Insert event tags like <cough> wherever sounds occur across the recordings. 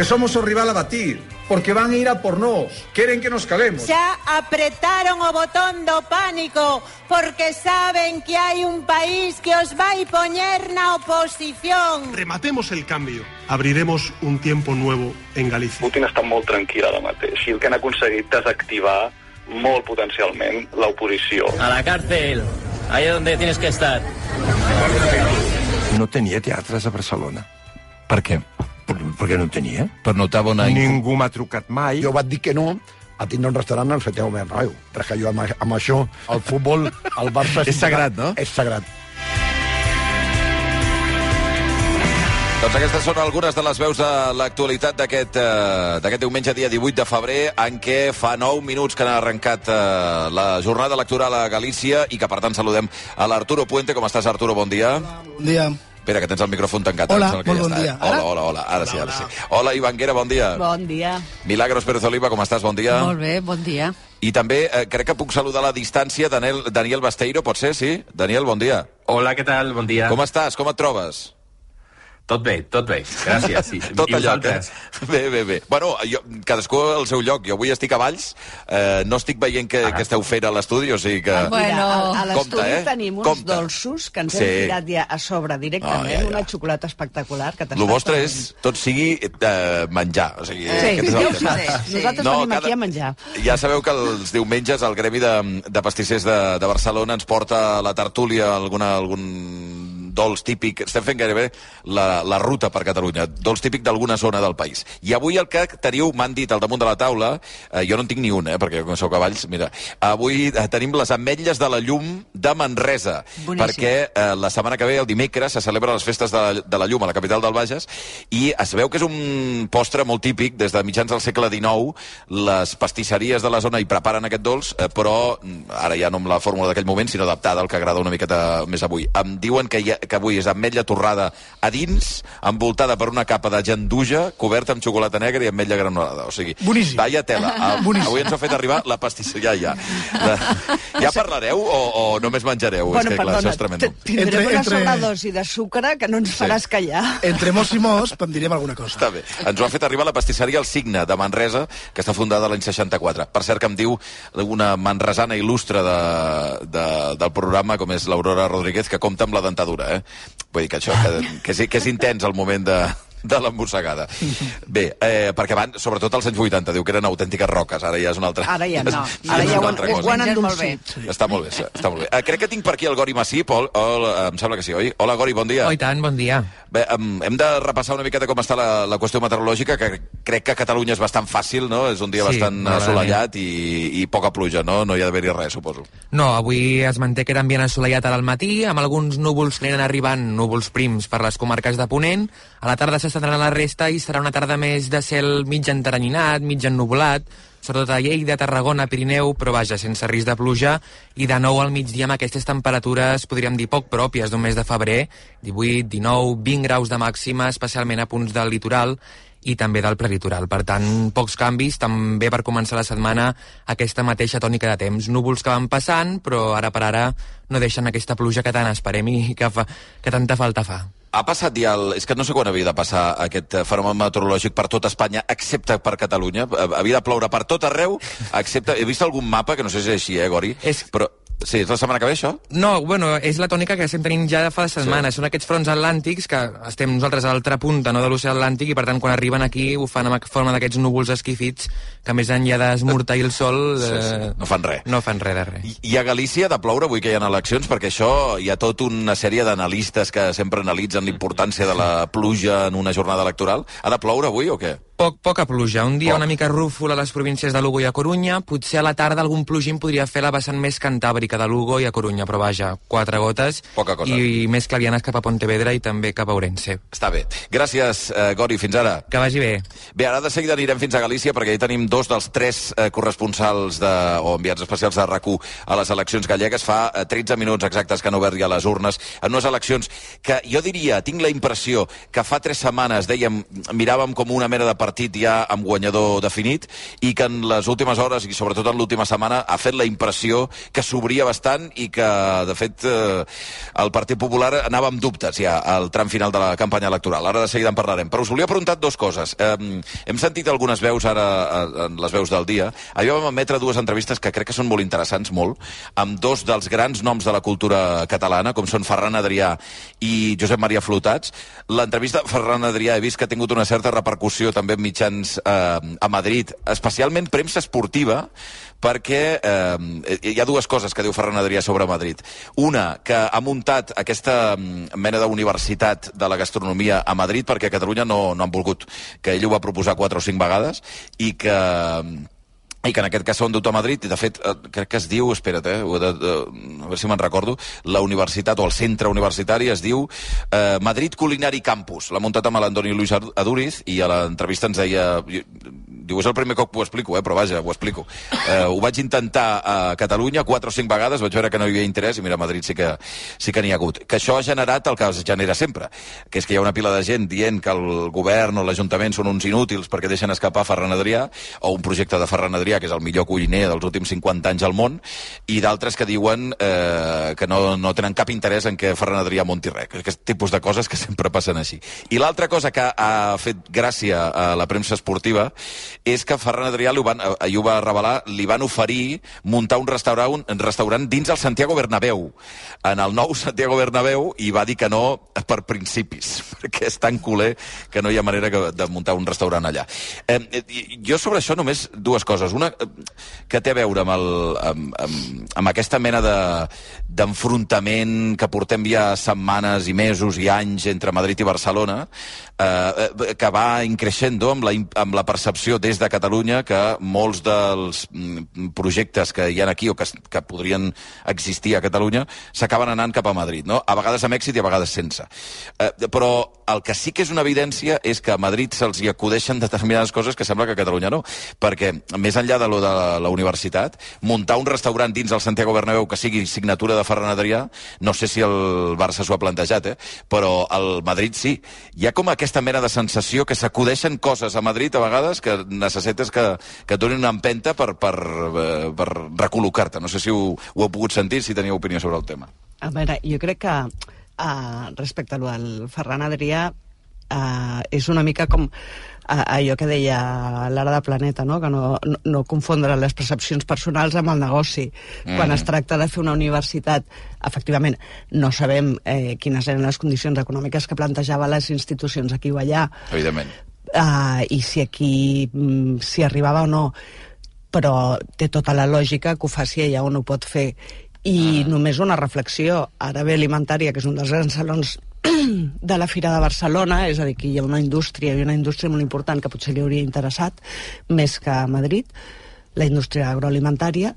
porque somos o rival a batir, porque van a ir a por nós, queren que nos calemos. Xa apretaron o botón do pánico porque saben que hai un país que os vai poñer na oposición. Rematemos el cambio. Abriremos un tiempo nuevo en Galicia. Putin està molt tranquil ara mateix i el que han aconseguit desactivar molt potencialment l'oposició. A la cárcel, ahí es donde tienes que estar. No tenia teatres a Barcelona. Per què? Per, perquè no en tenia. Per notar bona... Ningú m'ha trucat mai. Jo vaig dir que no a tindre un restaurant al Feteu Bernabéu, perquè jo amb, amb això, el futbol, el Barça... <laughs> És sagrat, no? És sagrat. Doncs aquestes són algunes de les veus de l'actualitat d'aquest eh, d'aquest diumenge, dia 18 de febrer, en què fa 9 minuts que han arrencat eh, la jornada electoral a Galícia i que, per tant, saludem a l'Arturo Puente. Com estàs, Arturo? Bon dia. Bon dia. Espera, que tens el micròfon tancat. Hola, molt ja bon està, dia. Eh? Hola, hola, hola. Ara sí, ara sí. Hola, Ivanguera, bon dia. Bon dia. Milagros Pérez Oliva, com estàs? Bon dia. Molt bé, bon dia. I també eh, crec que puc saludar a la distància Daniel, Daniel Basteiro, pot ser, sí? Daniel, bon dia. Hola, què tal? Bon dia. Com estàs? Com et trobes? Tot bé, tot bé. Gràcies. <laughs> Sí. Tot allò, eh? vosaltres? Bé, bé, bé. Bueno, jo, cadascú al seu lloc. Jo avui estic a Valls, eh, no estic veient què, què esteu fent a l'estudi, o sigui que... Bueno, a, a l'estudi eh? tenim uns Compte. dolços que ens Sí. hem tirat ja a sobre directament, Ah, ja, ja. una xocolata espectacular que El vostre és, tot sigui eh, menjar. O sigui, Sí, ja ho tema. sé. Nosaltres venim aquí a menjar. Ja sabeu que els diumenges el Gremi de, de Pastissers de, de Barcelona ens porta a la tertúlia alguna, algun dolç típic, estem fent gairebé la, la ruta per Catalunya, dolç típic d'alguna zona del país. I avui el que teniu, m'han dit al damunt de la taula, eh, jo no en tinc ni un, eh, perquè com sou cavalls, mira, avui eh, tenim les ametlles de la llum de Manresa, Boníssim. perquè eh, la setmana que ve, el dimecres, se celebra les festes de, la- de la llum a la capital del Bages, i es veu que és un postre molt típic, des de mitjans del segle XIX, les pastisseries de la zona hi preparen aquest dolç, eh, però mm, ara ja no amb la fórmula d'aquell moment, sinó adaptada al que agrada una miqueta més avui. Em diuen que, hi ha, que avui és ametlla torrada a dins, envoltada per una capa de genduja, coberta amb xocolata negra i ametlla granulada. O sigui, Boníssim. vaya tela. <laughs> Ah, Boníssim. Avui ens ha fet arribar la pastisseria, ja, ja. La, <laughs> ja parlareu o, o només menjareu? Bueno, és que, clar, perdona, això és tremendo. tindrem Entre- una entre- sobredosi de sucre que no ens faràs callar. Entre mos i mos, em direm alguna cosa. Està bé. Ens ho ha fet arribar la pastisseria El Signe, de Manresa, que està fundada l'any 64. Per cert, que em diu una manresana il·lustre de, de, del programa, com és l'Aurora Rodríguez, que compta amb la dentadura, eh? Vull dir que això, que, que, és, que és intens el moment de, de l'embossegada. Bé, eh, perquè van, sobretot als anys 80, diu que eren autèntiques roques, ara ja és una altra... Ara ja no. <laughs> Ara ja cosa. ho han endolcit. Sí. Està molt bé, està molt bé. Eh, crec que tinc per aquí el Gori Massí, Pol. Hola, em sembla que sí, oi? Hola, Gori, bon dia. Oh, tant, bon dia. Bé, um, hem de repassar una miqueta com està la, la qüestió meteorològica, que crec que a Catalunya és bastant fàcil, no? És un dia Sí, bastant assolellat i, i poca pluja, no? No hi ha d'haver-hi res, suposo. No, avui es manté que era ambient assolellat ara al matí, amb alguns núvols que aniran arribant, núvols prims per les comarques de Ponent. A la tarda s'estendrà la resta i serà una tarda més de cel mig enteranyinat, mig ennuvolat, sobretot a Lleida, Tarragona, Pirineu, però vaja, sense risc de pluja, i de nou al migdia amb aquestes temperatures, podríem dir poc pròpies d'un mes de febrer, 18, 19, 20 graus de màxima, especialment a punts del litoral, i també del prelitoral. Per tant, pocs canvis, també per començar la setmana aquesta mateixa tònica de temps. Núvols que van passant, però ara per ara no deixen aquesta pluja que tant esperem i que, fa, que tanta falta fa. Ha passat ja el... És que no sé quan havia de passar aquest eh, fenomen meteorològic per tota Espanya, excepte per Catalunya. Eh, Havia de ploure per tot arreu, excepte... He vist algun mapa, que no sé si és així, eh, Gori? És- Però... Sí, és la setmana que ve, això? No, bueno, és la tònica que estem tenint ja de fa setmanes. Sí. Són aquests fronts atlàntics que estem nosaltres a l'altra punta no, de l'oceà Atlàntic i, per tant, quan arriben aquí ho fan amb forma d'aquests núvols esquifits que, més enllà d'esmorteir el sol... Sí, sí, no fan res. No fan res de res. I, I a Galícia ha de ploure avui que hi ha eleccions, perquè això hi ha tota una sèrie d'analistes que sempre analitzen l'importància de la pluja en una jornada electoral. Ha de ploure avui o què? Poc, poca pluja. Un dia Poc. una mica rúfol a les províncies de Lugo i a Corunya. Potser a la tarda algun plogim podria fer la vessant més cantàbrica de Lugo i a Corunya, però vaja, quatre gotes. Poca cosa. I més clarianes cap a Pontevedra i també cap a Ourense. Està bé. Gràcies, eh, Gori. Fins ara. Que vagi bé. Bé, ara de seguida anirem fins a Galícia perquè hi tenim dos dels tres eh, corresponsals de, o enviats especials de rac a les eleccions gallegues. Fa eh, 13 minuts exactes que han obert ja les urnes en unes eleccions que jo diria, tinc la impressió que fa tres setmanes dèiem, miràvem com una mena de partit ja amb guanyador definit i que en les últimes hores i sobretot en l'última setmana ha fet la impressió que s'obria bastant i que, de fet, eh, el Partit Popular anava amb dubtes ja al tram final de la campanya electoral. Ara de seguida en parlarem. Però us volia preguntar dos coses. Eh, hem sentit algunes veus ara, eh, en les veus del dia. Ahir vam emetre dues entrevistes que crec que són molt interessants, molt, amb dos dels grans noms de la cultura catalana, com són Ferran Adrià i Josep Maria Flotats. L'entrevista Ferran Adrià he vist que ha tingut una certa repercussió també mitjans eh, a Madrid, especialment premsa esportiva, perquè eh, hi ha dues coses que diu Ferran Adrià sobre Madrid. Una, que ha muntat aquesta mm, mena d'universitat de la gastronomia a Madrid perquè a Catalunya no, no han volgut, que ell ho va proposar quatre o cinc vegades i que i que en aquest cas s'ha endut a Madrid, i de fet eh, crec que es diu, espera't, eh, de, de, a veure si me'n recordo, la universitat o el centre universitari es diu eh, Madrid Culinari Campus. L'ha muntat amb l'Antoni Luis Aduriz i a l'entrevista ens deia... Diu, és el primer cop que ho explico, eh, però vaja, ho explico. Eh, ho vaig intentar a Catalunya quatre o cinc vegades, vaig veure que no hi havia interès, i mira, a Madrid sí que sí que n'hi ha hagut. Que això ha generat el que es genera sempre, que és que hi ha una pila de gent dient que el govern o l'Ajuntament són uns inútils perquè deixen escapar Ferran Adrià, o un projecte de Ferran Adrià, que és el millor cuiner dels últims 50 anys al món, i d'altres que diuen eh, que no, no tenen cap interès en que Ferran Adrià munti res. Aquest tipus de coses que <laughs> sempre passen així. I l'altra cosa que ha fet gràcia a la premsa esportiva és que Ferran Adrià, li van, ahir ho va revelar, li van oferir muntar un restaurant, un restaurant dins el Santiago Bernabéu, en el nou Santiago Bernabéu, i va dir que no per principis, <laughs> perquè és tan culer que no hi ha manera de muntar un restaurant allà. Eh, jo sobre això només dues coses. Una, que té a veure amb, el, amb, amb, amb aquesta mena d'enfrontament de, que portem ja setmanes i mesos i anys entre Madrid i Barcelona, eh, que va increixendo amb la, amb la percepció des de Catalunya que molts dels mm, projectes que hi ha aquí o que, que podrien existir a Catalunya s'acaben anant cap a Madrid, no? a vegades amb èxit i a vegades sense. Eh, però el que sí que és una evidència és que a Madrid se'ls hi acudeixen determinades coses que sembla que a Catalunya no, perquè més enllà de lo de la, la universitat, muntar un restaurant dins el Santiago Bernabéu que sigui signatura de Ferran Adrià, no sé si el Barça s'ho ha plantejat, eh? però al Madrid sí. Hi ha com aquesta mena de sensació que s'acudeixen coses a Madrid a vegades que necessites que, que et donin una empenta per, per, eh, per recol·locar-te. No sé si ho, ho heu pogut sentir, si teniu opinió sobre el tema. A veure, jo crec que uh, respecte al Ferran Adrià uh, és una mica com allò que deia l'ara de Planeta, no? que no, no, no confondre les percepcions personals amb el negoci. Mm. Quan es tracta de fer una universitat, efectivament, no sabem eh, quines eren les condicions econòmiques que plantejava les institucions aquí o allà. Evidentment. Uh, I si aquí mm, si arribava o no però té tota la lògica que ho faci allà on ho pot fer i només una reflexió. Ara ve Alimentària, que és un dels grans salons de la Fira de Barcelona, és a dir, que hi ha una indústria i una indústria molt important que potser li hauria interessat més que a Madrid, la indústria agroalimentària,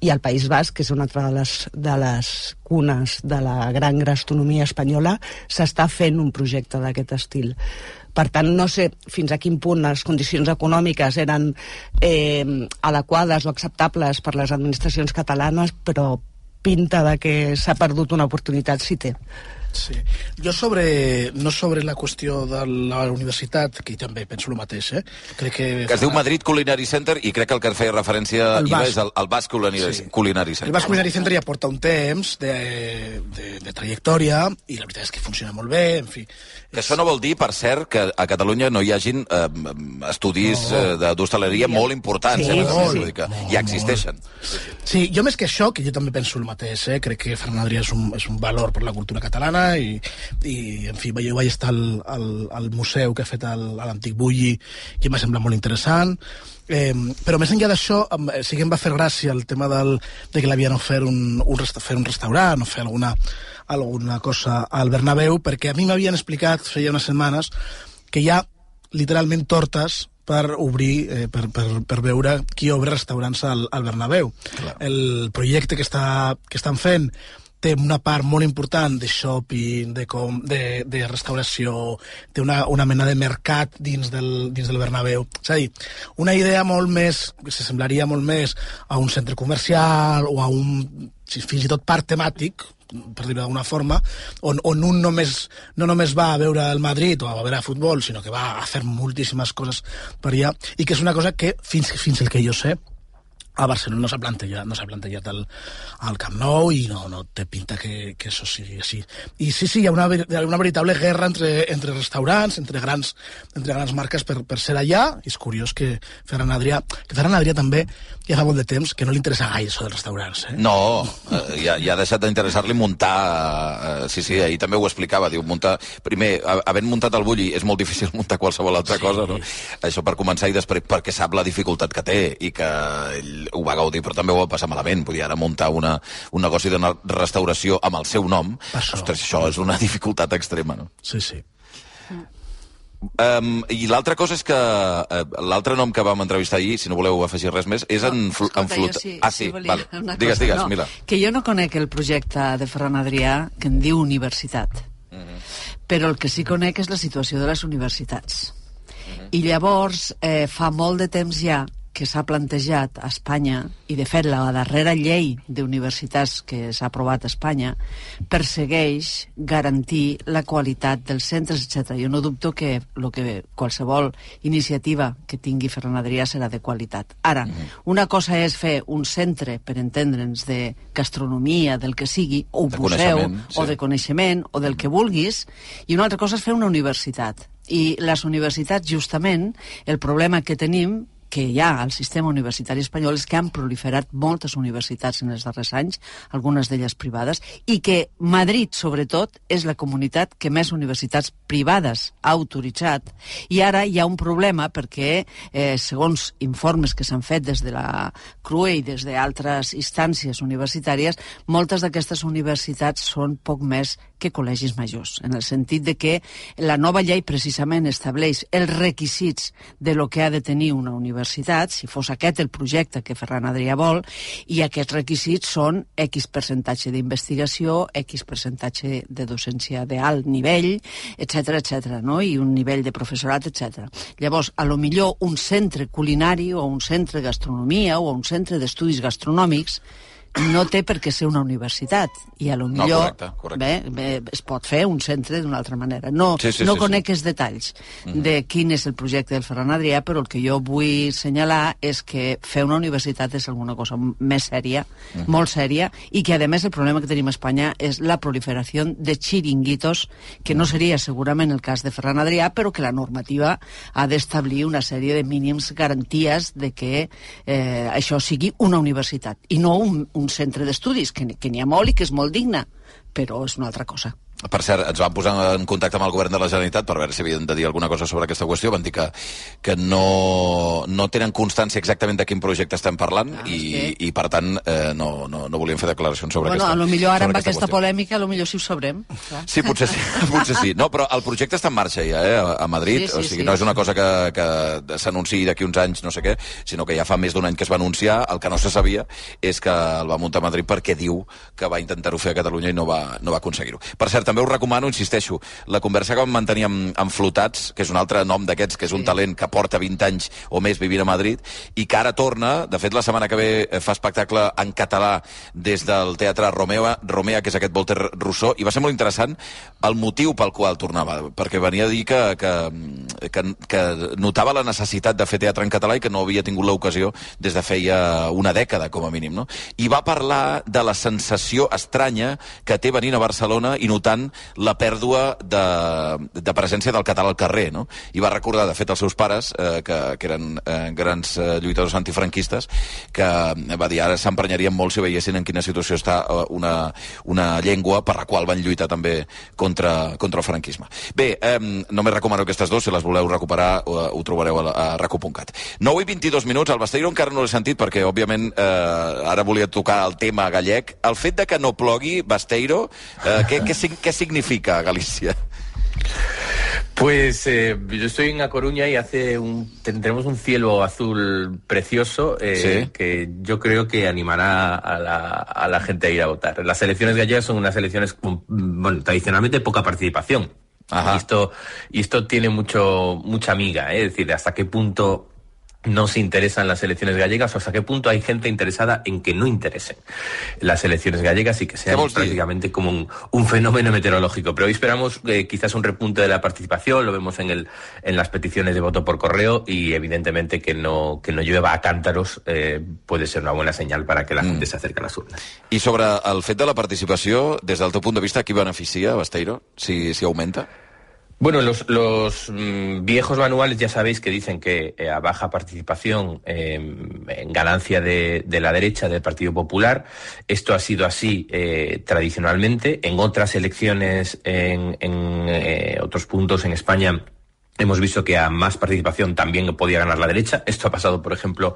i el País Basc, que és una altra de les, de les cunes de la gran gastronomia espanyola, s'està fent un projecte d'aquest estil. Per tant, no sé fins a quin punt les condicions econòmiques eren eh, adequades o acceptables per les administracions catalanes, però pinta de que s'ha perdut una oportunitat si té. Sí. Jo sobre, no sobre la qüestió de la universitat, que també penso el mateix, eh? Crec que... Que es diu Madrid Culinary Center i crec que el que feia referència el Iva és el, el Basc Culinary, sí. Culinary Center. El Basc Culinary Center ja porta un temps de, de, de trajectòria i la veritat és que funciona molt bé, en fi. Que això no vol dir, per cert, que a Catalunya no hi hagin eh, estudis no. eh, d'hostaleria molt importants. Sí, eh, sí, sí. Dir que no, ja existeixen. Sí, jo més que això, que jo també penso el mateix, eh? crec que Ferran Adrià és un, és un valor per la cultura catalana i, i en fi, jo vaig estar al, al, al museu que ha fet el, a l'antic Bulli i m'ha semblat molt interessant Eh, però més enllà d'això, sí que em va fer gràcia el tema del, de que l'havien ofert un, un, fer un restaurant o fer alguna, alguna cosa al Bernabéu, perquè a mi m'havien explicat, feia unes setmanes, que hi ha literalment tortes per obrir, eh, per, per, per veure qui obre restaurants al, al Bernabéu. Clar. El projecte que, està, que estan fent té una part molt important de shopping, de, com, de, de restauració, té una, una mena de mercat dins del, dins del Bernabéu. És a dir, una idea molt més, que se semblaria molt més a un centre comercial o a un, fins i tot parc temàtic, per dir-ho d'alguna forma, on, on un només, no només va a veure el Madrid o a veure futbol, sinó que va a fer moltíssimes coses per allà, i que és una cosa que, fins, fins el que jo sé, a Barcelona no s'ha plantejat, no s'ha plantejat el, el Camp Nou i no, no té pinta que, que això sigui així. I sí, sí, hi ha una, ver- hi ha una veritable guerra entre, entre restaurants, entre grans, entre grans marques per, per ser allà. I és curiós que Ferran Adrià, que Ferran Adrià també ja fa molt de temps que no li interessa gaire això dels restaurants. Eh? No, eh, ja, ja ha deixat d'interessar-li muntar... Eh, sí, sí, ahir també ho explicava. Diu, muntar... Primer, ha- havent muntat el Bulli, és molt difícil muntar qualsevol altra sí. cosa, no? Això per començar i després perquè sap la dificultat que té i que ell ho va gaudir, però també ho va passar malament. Podia ara muntar una, un negoci de restauració amb el seu nom. Això. Ostres, això és una <laughs> dificultat extrema, no? Sí, sí. Um, I l'altra cosa és que uh, l'altre nom que vam entrevistar ahir, si no voleu afegir res més, és en, flu en Escolta, flut... jo sí, ah, sí, vale. una Digues, cosa, digues, no, Mila. Que jo no conec el projecte de Ferran Adrià que en diu universitat, Mhm. però el que sí conec és la situació de les universitats. Mhm. I llavors, eh, fa molt de temps ja que s'ha plantejat a Espanya, i de fet la darrera llei d'universitats que s'ha aprovat a Espanya, persegueix garantir la qualitat dels centres, etc. Jo no dubto que, lo que qualsevol iniciativa que tingui Ferran Adrià serà de qualitat. Ara, una cosa és fer un centre, per entendre'ns, de gastronomia, del que sigui, o un museu, sí. o de coneixement, o del que vulguis, i una altra cosa és fer una universitat. I les universitats, justament, el problema que tenim que hi ha al sistema universitari espanyol és que han proliferat moltes universitats en els darrers anys, algunes d'elles privades, i que Madrid, sobretot, és la comunitat que més universitats privades ha autoritzat. I ara hi ha un problema perquè, eh, segons informes que s'han fet des de la CRUE i des d'altres instàncies universitàries, moltes d'aquestes universitats són poc més que col·legis majors, en el sentit de que la nova llei precisament estableix els requisits de lo que ha de tenir una universitat, si fos aquest el projecte que Ferran Adrià vol, i aquests requisits són X percentatge d'investigació, X percentatge de docència d'alt nivell, etc etc, no? i un nivell de professorat, etc. Llavors, a lo millor un centre culinari o un centre de gastronomia o un centre d'estudis gastronòmics no té per què ser una universitat. I a lo No, millor correcte, correcte. Bé, bé, es pot fer un centre d'una altra manera. No, Sí, sí, no sí, conec els detalls de quin és el projecte del Ferran Adrià, però el que jo vull senyalar és que fer una universitat és alguna cosa més sèria, molt sèria, i que, a més, el problema que tenim a Espanya és la proliferació de xiringuitos, que no seria segurament el cas de Ferran Adrià, però que la normativa ha d'establir una sèrie de mínims garanties de que eh, això sigui una universitat, i no un, un centre d'estudis, que, que n'hi ha molt i que és molt digne, però és una altra cosa. Per cert, ens vam posar en contacte amb el govern de la Generalitat per veure si havien de dir alguna cosa sobre aquesta qüestió. Van dir que, que no, no tenen constància exactament de quin projecte estem parlant Ah, i, és i, per tant, eh, no, no, no volien fer declaracions sobre bueno, aquesta lo millor ara amb aquesta qüestió. polèmica, millor sí ho sabrem. Clar. Sí, potser sí, <laughs> potser sí. No, però el projecte està en marxa ja, eh, a- a Madrid. Sí, sí, o sigui, sí. no és una cosa que, que s'anunciï d'aquí uns anys, no sé què, sinó que ja fa més d'un any que es va anunciar. El que no se sabia és que el va muntar a Madrid perquè diu que va intentar-ho fer a Catalunya i no va, no va aconseguir-ho. Per cert, també us recomano, insisteixo, la conversa que vam mantenir amb, amb Flotats, que és un altre nom d'aquests, que és un talent que porta 20 anys o més vivint a Madrid, i que ara torna, de fet la setmana que ve eh, fa espectacle en català des del Teatre Romea, Romea que és aquest Volter Rousseau, i va ser molt interessant el motiu pel qual tornava, perquè venia a dir que, que, que, que notava la necessitat de fer teatre en català i que no havia tingut l'ocasió des de feia una dècada, com a mínim, no? I va parlar de la sensació estranya que té venint a Barcelona i notant la pèrdua de, de presència del català al carrer, no? I va recordar, de fet, els seus pares, eh, que, que eren eh, grans eh, lluitadors antifranquistes, que eh, va dir ara s'emprenyarien molt si veiessin en quina situació està eh, una, una llengua per la qual van lluitar també contra, contra el franquisme. Bé, eh, només recomano aquestes dues, si les voleu recuperar ho, ho trobareu a, a raco.cat. 9 i 22 minuts, el Besteiro encara no l'he sentit perquè, òbviament, eh, ara volia tocar el tema gallec. El fet de que no plogui, Besteiro, eh, què, què, què significa a Galícia? Pues eh, yo estoy en A Coruña y hace un, tendremos un cielo azul precioso eh, Sí. que yo creo que animará a la, a la gente a ir a votar. Las elecciones gallegas son unas elecciones con, bueno, tradicionalmente poca participación. Y esto, y esto tiene mucho, mucha amiga, ¿eh? es decir, hasta qué punto no se interesan las elecciones gallegas o hasta qué punto hay gente interesada en que no interesen las elecciones gallegas y que sean prácticamente como un, un fenómeno meteorológico. Pero hoy esperamos eh, quizás un repunte de la participación, lo vemos en, el, en las peticiones de voto por correo y evidentemente que no, que no llueva a cántaros eh, puede ser una buena señal para que la gente se acerque a las urnas. I sobre el fet de la participació, des del teu punt de vista, qui beneficia, Basteiro, si, si augmenta? Bueno, los, los mm, viejos manuales ya sabéis que dicen que eh, a baja participación eh, en ganancia de, la derecha del Partido Popular. Esto ha sido así eh, tradicionalmente. En otras elecciones, en, en, eh, otros puntos en España, Hemos visto que a más participación también podía ganar la derecha. Esto ha pasado, por ejemplo,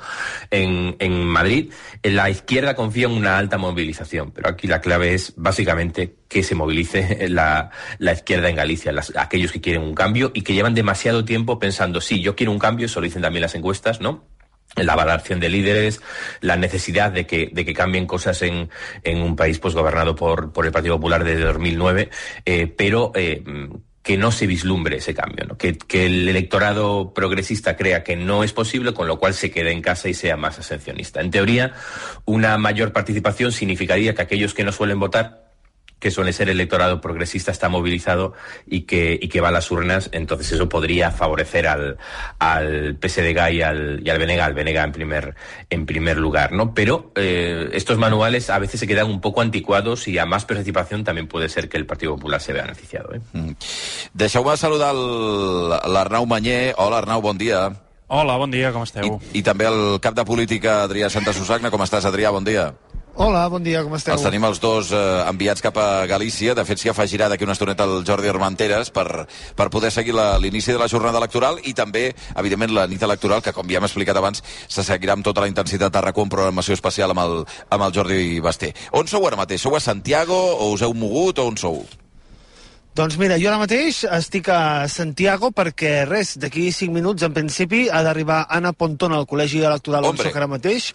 en, en Madrid. La izquierda confía en una alta movilización, pero aquí la clave es básicamente que se movilice <laughs> la, la izquierda en Galicia, aquellos que quieren un cambio y que llevan demasiado tiempo pensando, sí, yo quiero un cambio, eso lo dicen también las encuestas, ¿no? la valoración de líderes, la necesidad de que, de que cambien cosas en, en un país pues gobernado por, por el Partido Popular desde 2009, eh, pero eh, que no se vislumbre ese cambio, ¿no? que, que el electorado progresista crea que no es posible, con lo cual se quede en casa y sea más abstencionista. En teoría, una mayor participación significaría que aquellos que no suelen votar que suele ser el electorado progresista está movilizado y que, y que va a las urnas, entonces eso podría favorecer al, al PSDG y al, y al BNG, al BNG en primer, en primer lugar, ¿no? Pero eh, estos manuales a veces se quedan un poco anticuados y a más participación también puede ser que el Partido Popular se vea beneficiado, ¿eh? Deixeu-me saludar el- l'Arnau Manyer. Hola, Arnau, bon dia. Hola, bon dia, com esteu? I també el cap de política, Adrià Santa Susagna. Com estàs, Adrià? Bon dia. Hola, bon dia, com esteu? Els tenim els dos eh, enviats cap a Galícia. De fet, s'hi afegirà d'aquí una estoneta el Jordi Armenteres per, per poder seguir l'inici de la jornada electoral i també, evidentment, la nit electoral, que, com ja hem explicat abans, se seguirà amb tota la intensitat a RAC1, programació especial amb el, amb el Jordi Basté. On sou ara mateix? Sou a Santiago o us heu mogut o on sou? Doncs mira, jo ara mateix estic a Santiago perquè res, d'aquí 5 minuts en principi ha d'arribar Anna Pontón al Col·legi Electoral on soc ara mateix,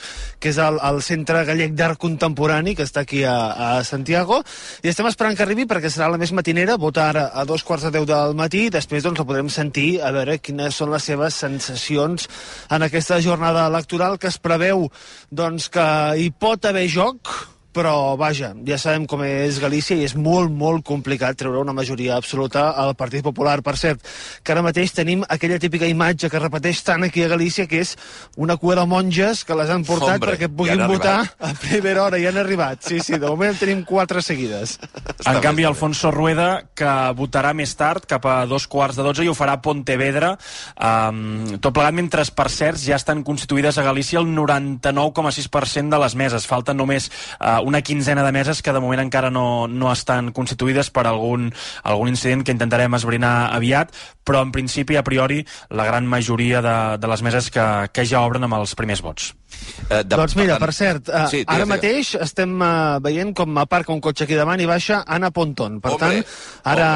que és el, el Centre Gallec d'Art Contemporani que està aquí a, a Santiago. I estem esperant que arribi perquè serà la més matinera votar ara a dos quarts de deu del matí i després doncs la podrem sentir a veure quines són les seves sensacions en aquesta jornada electoral que es preveu doncs que hi pot haver joc però vaja, ja sabem com és Galícia i és molt, molt complicat treure una majoria absoluta al Partit Popular. Per cert, que ara mateix tenim aquella típica imatge que repeteix tant aquí a Galícia, que és una cua de monges que les han portat Hombre, perquè puguin votar a primera hora. Ja han arribat. Sí, sí, de moment en tenim quatre seguides. <laughs> En canvi, Alfonso Rueda, que votarà més tard, cap a dos quarts de dotze, i ho farà a Pontevedra. Um, tot plegat, mentre, per cert, ja estan constituïdes a Galícia el 99,6% de les meses. Falten només uh, una quinzena de meses que de moment encara no, no estan constituïdes per algun, algun incident que intentarem esbrinar aviat, però en principi, a priori, la gran majoria de, de les meses que, que ja obren amb els primers vots. Eh, de, doncs mira, per cert, uh, Sí, sí, digues, ara digues. mateix estem uh, veient com aparca un cotxe aquí davant i baixa Anna Ponton. Per Hombre, tant, ara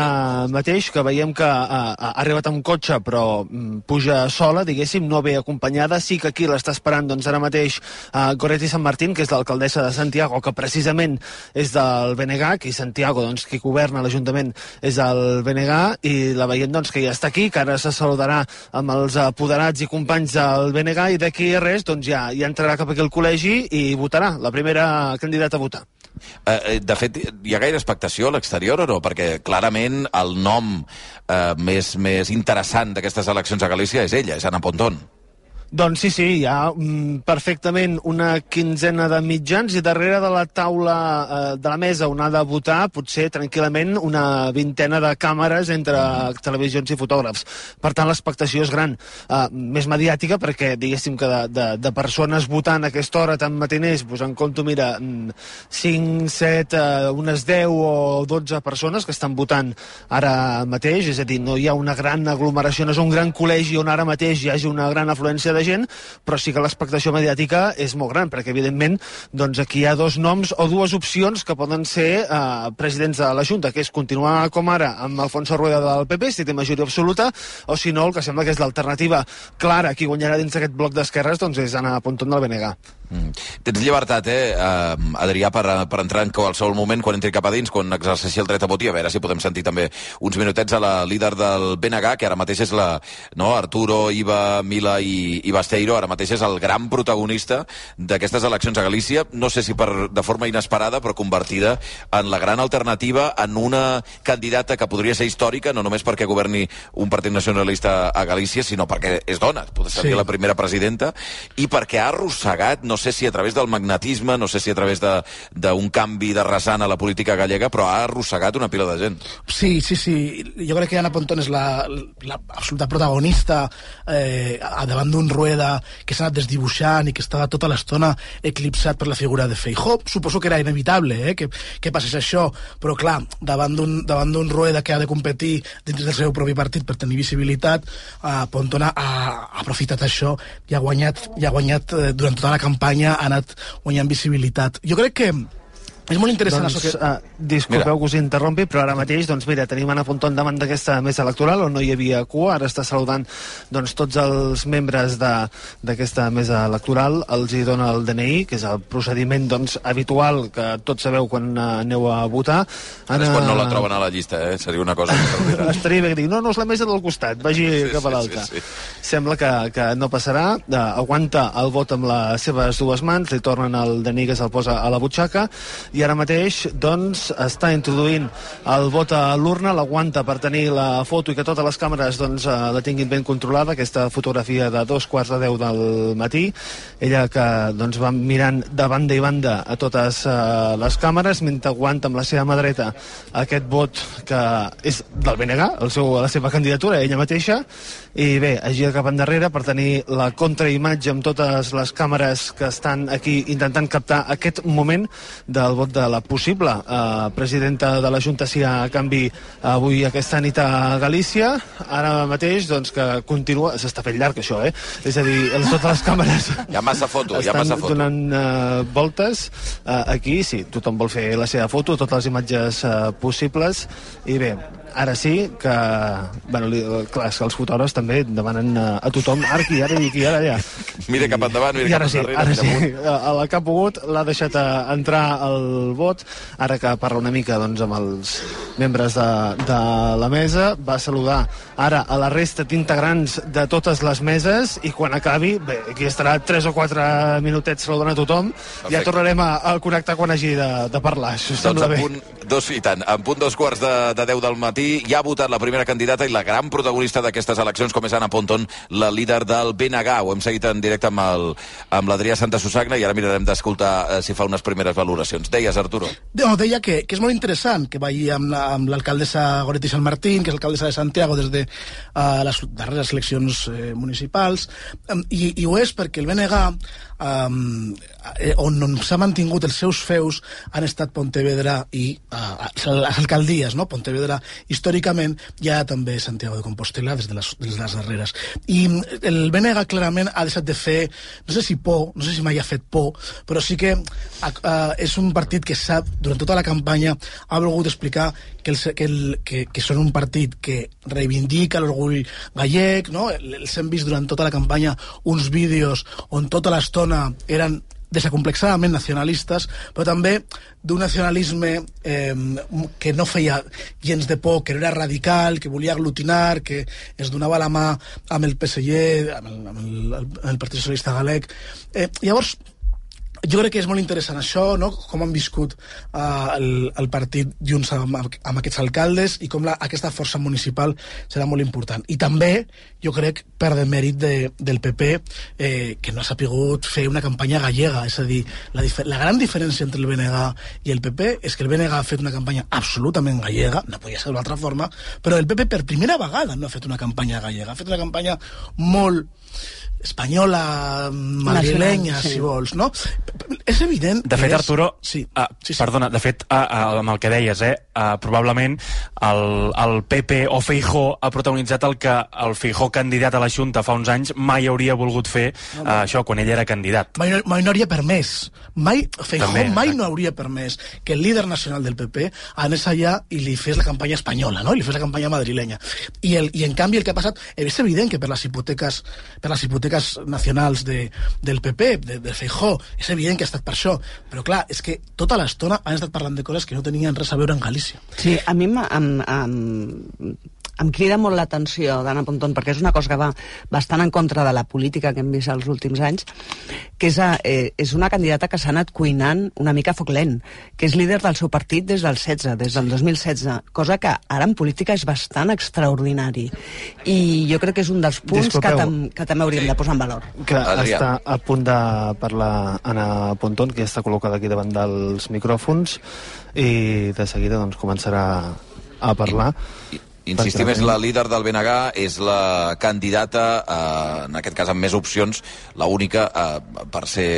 mateix que veiem que uh, ha arribat amb cotxe però mm, puja sola, diguéssim, no ve acompanyada, sí que aquí l'està esperant doncs ara mateix uh, Goretti San Martín, que és l'alcaldessa de Santiago, que precisament és del BNG, i Santiago, doncs, qui governa l'Ajuntament és el BNG, i la veiem doncs, que ja està aquí, que ara se saludarà amb els apoderats i companys del BNG, i d'aquí a res doncs, ja, ja entrarà cap aquí al col·legi i votarà, la primera candidata a votar. Eh, eh, de fet, hi ha gaire expectació a l'exterior o no? Perquè clarament el nom eh, més, més interessant d'aquestes eleccions a Galícia és ella, és Anna Pontón. Doncs sí, sí, hi ha mm, perfectament una quinzena de mitjans i darrere de la taula eh, de la mesa on ha de votar potser tranquil·lament una vintena de càmeres entre televisions i fotògrafs. Per tant, l'expectació és gran. Eh, més mediàtica perquè diguéssim que de, de, de persones votant a aquesta hora tan matiners, doncs en compto, mira, mm, 5, 7, eh, unes 10 o 12 persones que estan votant ara mateix, és a dir, no hi ha una gran aglomeració, no és un gran col·legi on ara mateix hi hagi una gran afluència de de gent, però sí que l'expectació mediàtica és molt gran, perquè evidentment doncs, aquí hi ha dos noms o dues opcions que poden ser eh, presidents de la Junta, que és continuar com ara amb Alfonso Rueda del PP, si té majoria absoluta, o si no, el que sembla que és l'alternativa clara, qui guanyarà dins d'aquest bloc d'esquerres, doncs és Anna Pontón del BNG. Mm. Tens llibertat, eh, uh, Adrià, per, per entrar en qualsevol moment, quan entri cap a dins, quan exerceixi el dret a vot, i a veure si podem sentir també uns minutets a la líder del BNG, que ara mateix és la, no, Arturo, Iva, Mila i, i Basteiro, ara mateix és el gran protagonista d'aquestes eleccions a Galícia, no sé si per, de forma inesperada, però convertida en la gran alternativa, en una candidata que podria ser històrica, no només perquè governi un partit nacionalista a Galícia, sinó perquè és dona, pot ser Sí. la primera presidenta, i perquè ha arrossegat, no sé si a través del magnetisme, no sé si a través de- d'un canvi de rasant a la política gallega, però ha arrossegat una pila de gent. Sí, sí, sí. Jo crec que Ana Pontón és la, la absoluta protagonista eh, davant d'un Rueda que s'ha anat desdibuixant i que estava tota l'estona eclipsat per la figura de Feijó. Suposo que era inevitable eh, que, que passés això, però clar, davant d'un Rueda que ha de competir dins del seu propi partit per tenir visibilitat, eh, Pontón ha, ha aprofitat això i ha guanyat, i ha guanyat eh, durant tota la campanya, ha anat guanyant visibilitat. Jo crec que és molt interessant doncs, això que... uh, disculpeu que us interrompi, però ara mateix, doncs mira, tenim Anna Pontón davant d'aquesta mesa electoral on no hi havia cua, ara està saludant doncs, tots els membres de- d'aquesta mesa electoral, els hi dona el DNI, que és el procediment doncs, habitual que tots sabeu quan uh, aneu a votar. Ara és quan no la troben a la llista, eh? Seria una cosa... <laughs> Estaria bé que digui, no, no és la mesa del costat, vagi Sí, sí, cap sí, a l'altra. sí, sí. Sembla que, que no passarà, uh, aguanta el vot amb les seves dues mans, li tornen el DNI que se'l posa a la butxaca, i ara mateix doncs, està introduint el vot a l'urna, l'aguanta per tenir la foto i que totes les càmeres doncs, eh, la tinguin ben controlada, aquesta fotografia de dos quarts de deu del matí, ella que doncs, va mirant de banda i banda a totes eh, les càmeres, mentre aguanta amb la seva mà dreta aquest vot que és del BNG, el seu, la seva candidatura, ella mateixa, i bé, es gira cap endarrere per tenir la contraimatge amb totes les càmeres que estan aquí intentant captar aquest moment del vot de la possible eh, presidenta de la Junta si a canvi avui aquesta nit a Galícia. Ara mateix doncs que continua s'està fent llarg això eh? És a dir totes les càmeres <laughs> Hi ha massa foto, hi ha massa foto. donant uh, voltes uh, aquí, sí, tothom vol fer la seva foto, totes les imatges uh, possibles, i bé, ara sí que, bueno, li, clar, que els fotògrafs també demanen uh, a tothom, ara aquí, ara aquí, ara allà. Mira cap endavant, mira I cap ara sí, endarrere, ara sí, a la que ha pogut l'ha deixat a entrar el vot, ara que parla una mica doncs, amb els membres de, de la mesa, va saludar ara a la resta d'integrants de totes les meses i quan acabi, bé, aquí estarà 3 o 4 minutets saludant a tothom, ja Perfecte. tornarem a, a connectar quan hagi de, de parlar, això Doncs sembla bé. punt, dos, i tant, en punt dos quarts de, de 10 del matí ja ha votat la primera candidata i la gran protagonista d'aquestes eleccions, com és Anna Ponton, la líder del BNG. Ho hem seguit en directe amb el- amb l'Adrià Santa Susagna i ara mirarem d'escoltar eh, si fa unes primeres valoracions. Deies, Arturo? No, deia que, que és molt interessant que vagi amb amb l'alcaldessa Goretti San Martín, que és alcaldessa de Santiago des de uh, les darreres eleccions eh, municipals, um, i, i ho és perquè el BNG, um, eh, on, on s'ha mantingut els seus feus, han estat Pontevedra i uh, les alcaldies, no? Pontevedra històricament, ja també Santiago de Compostela des de les, des de les darreres. I mm, el BNG clarament ha deixat de fer, no sé si por, no sé si mai ha fet por, però sí que uh, és un partit que sap, durant tota la campanya, ha volgut explicar que, el, que, el, que, que són un partit que reivindica l'orgull gallec, no? Els hem vist durant tota la campanya uns vídeos on tota l'estona eren desacomplexadament nacionalistes, però també d'un nacionalisme eh, que no feia gens de por, que no era radical, que volia aglutinar, que es donava la mà amb el PSG, amb el, amb el, amb el Partit Socialista Galeg. Eh, llavors, jo crec que és molt interessant això, no? com han viscut uh, el, el partit junts amb, amb aquests alcaldes i com la, aquesta força municipal serà molt important. I també, jo crec, per de mèrit de, del PP, eh, que no ha sapigut fer una campanya gallega. És a dir, la, la gran diferència entre el BNG i el PP és que el BNG ha fet una campanya absolutament gallega, no podia ser d'una altra forma, però el PP per primera vegada no ha fet una campanya gallega, ha fet una campanya molt espanyola, madrilenya, sí. si vols, no? És evident De que fet, és... Arturo, Sí. ah, perdona, de fet, ah, ah, amb el que deies, eh, eh, probablement el, el PP o Feijó ha protagonitzat el que el Feijó candidat a la Junta fa uns anys mai hauria volgut fer eh, això quan ell era candidat. Mai, mai no hauria permès, mai, Feijó També, mai no hauria permès que el líder nacional del PP anés allà i li fes la campanya espanyola, no? I li fes la campanya madrilenya. I, el, I en canvi el que ha passat, és evident que per les hipoteques, per les hipoteques nacionals de, del PP, de, de Feijó, és evident que ha estat per això, però clar, és que tota l'estona han estat parlant de coses que no tenien res a veure amb Galícia. Sí, a mi em, em, em, crida molt l'atenció d'Anna Pontón, perquè és una cosa que va bastant en contra de la política que hem vist els últims anys, que és, a, eh, és una candidata que s'ha anat cuinant una mica a foc lent, que és líder del seu partit des del 16, des del 2016, cosa que ara en política és bastant extraordinari. I jo crec que és un dels punts que, Disculpeu. tam que també hauríem de posar en valor. que Adrià. està a punt de parlar Anna Pontón, que ja està col·locada aquí davant dels micròfons, i de seguida doncs, començarà a parlar. Insistim, és la líder del BNG, és la candidata, eh, en aquest cas amb més opcions, la única eh, per ser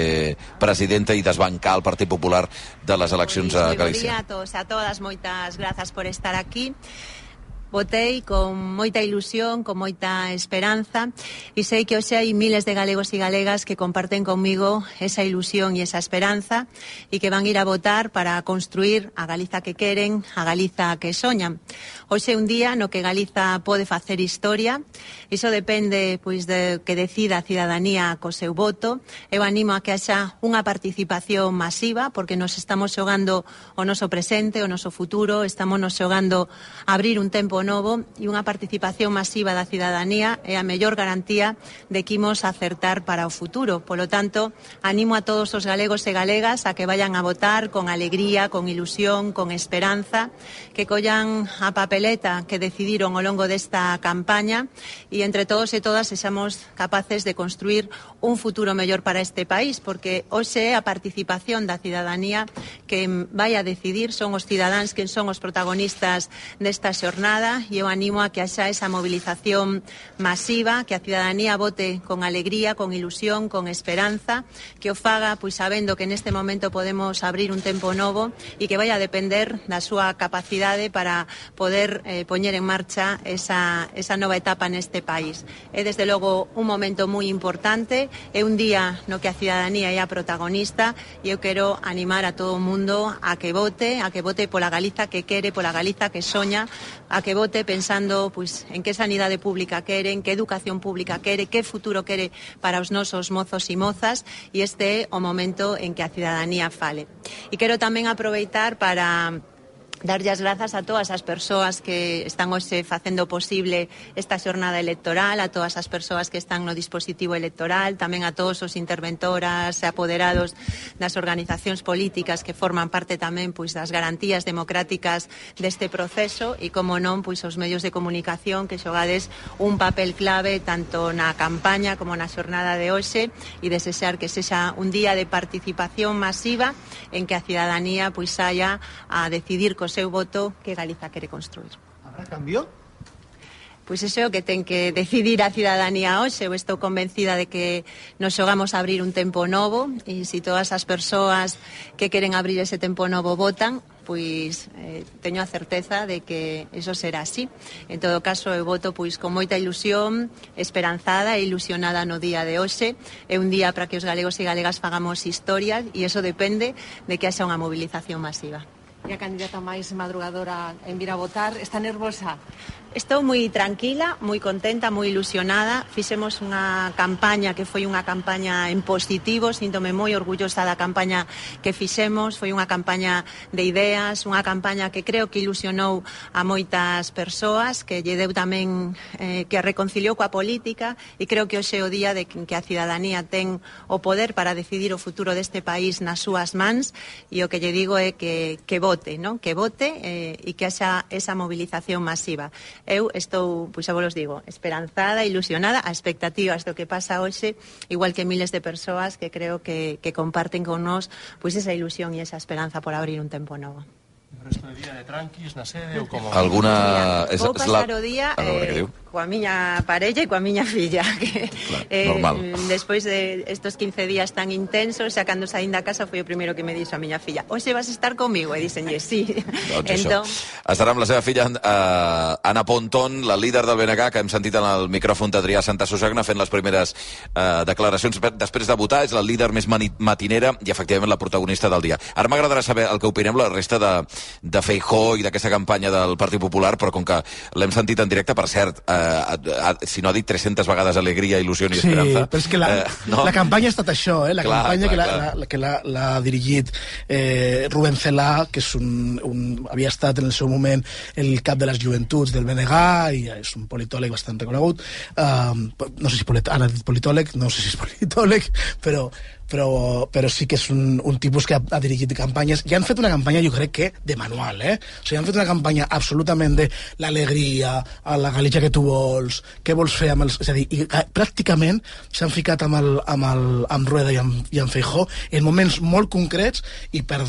presidenta i desbancar el Partit Popular de les eleccions a Galícia. Bon dia a tots, a todas, moitas grazas por estar aquí. Votei con moita ilusión, con moita esperanza e sei que hoxe hai miles de galegos e galegas que comparten comigo esa ilusión e esa esperanza e que van ir a votar para construir a Galiza que queren, a Galiza que soñan. Hoxe é un día no que Galiza pode facer historia. Iso depende pois de que decida a cidadanía co seu voto. Eu animo a que haxa unha participación masiva porque nos estamos xogando o noso presente, o noso futuro, estamos nos xogando abrir un tempo novo e unha participación masiva da cidadanía é a mellor garantía de que imos acertar para o futuro. Polo tanto, animo a todos os galegos e galegas a que vayan a votar con alegría, con ilusión, con esperanza, que collan a papel papeleta que decidiron ao longo desta campaña e entre todos e todas sexamos capaces de construir un futuro mellor para este país porque hoxe é a participación da cidadanía que vai a decidir son os cidadáns que son os protagonistas desta xornada e eu animo a que haxa esa mobilización masiva que a cidadanía vote con alegría, con ilusión, con esperanza que o faga pois sabendo que neste momento podemos abrir un tempo novo e que vai a depender da súa capacidade para poder poder eh, poñer en marcha esa, esa nova etapa neste país. É, desde logo, un momento moi importante, é un día no que a cidadanía é a protagonista e eu quero animar a todo o mundo a que vote, a que vote pola Galiza que quere, pola Galiza que soña, a que vote pensando pois, en que sanidade pública quere, en que educación pública quere, que futuro quere para os nosos mozos e mozas, e este é o momento en que a cidadanía fale. E quero tamén aproveitar para darlle as grazas a todas as persoas que están hoxe facendo posible esta xornada electoral, a todas as persoas que están no dispositivo electoral, tamén a todos os interventoras e apoderados das organizacións políticas que forman parte tamén pois das garantías democráticas deste proceso e como non pois os medios de comunicación que xogades un papel clave tanto na campaña como na xornada de hoxe e desexar que sexa un día de participación masiva en que a cidadanía pois saia a decidir cos seu voto que Galiza quere construir. Habrá cambio? Pois iso é o que ten que decidir a cidadanía hoxe. Eu estou convencida de que nos xogamos a abrir un tempo novo e se todas as persoas que queren abrir ese tempo novo votan, pois eh, teño a certeza de que eso será así. En todo caso, eu voto pois con moita ilusión, esperanzada e ilusionada no día de hoxe. É un día para que os galegos e galegas fagamos historia e eso depende de que haxa unha mobilización masiva e a candidata máis madrugadora en vir a votar, está nervosa? Estou moi tranquila, moi contenta, moi ilusionada. Fixemos unha campaña que foi unha campaña en positivo, síntome moi orgullosa da campaña que fixemos, foi unha campaña de ideas, unha campaña que creo que ilusionou a moitas persoas, que lle deu tamén eh, que a reconciliou coa política e creo que hoxe é o día de que a cidadanía ten o poder para decidir o futuro deste país nas súas mans e o que lle digo é que, que vote, non? que vote eh, e que haxa esa movilización masiva eu estou, pois xa vos digo, esperanzada, ilusionada, a expectativas do que pasa hoxe, igual que miles de persoas que creo que, que comparten con nós pois esa ilusión e esa esperanza por abrir un tempo novo. Resto de día de tranquis na sede como... Alguna... Vou pasar o día eh, diu. coa miña parella e coa miña filla que eh, normal. despois de estos 15 días tan intensos xa cando saín da casa foi o primeiro que me dixo a miña filla hoxe vas a estar comigo e dixenlle sí Doncs entón... <laughs> això. Estarà amb la seva filla eh, Anna Ponton, la líder del BNG, que hem sentit en el micròfon d'Adrià Santa Susagna fent les primeres eh, declaracions després de votar. És la líder més matinera i, efectivament, la protagonista del dia. Ara m'agradarà saber el que opinem la resta de, de Feijó i d'aquesta campanya del Partit Popular, però com que l'hem sentit en directe, per cert, eh, eh, si no ha dit 300 vegades alegria, il·lusió i Sí, esperança... però és que la, eh, no? la campanya ha estat això, eh? la Clar, campanya clar, que l'ha clar. la, que l'ha- l'ha dirigit eh, Rubén Celà, que és un, un, havia estat en el seu moment el cap de les joventuts del BNG i és un politòleg bastant reconegut. Um, no sé si polit ara dit politòleg, no sé si és politòleg, però, però, però sí que és un, un tipus que ha, ha dirigit campanyes i han fet una campanya, jo crec que, de manual, eh? O sigui, han fet una campanya absolutament de l'alegria, a la Galícia que tu vols, què vols fer amb els... És a dir, i, eh, pràcticament s'han ficat amb, el, amb, el, amb Rueda i amb, i amb Feijó en moments molt concrets i per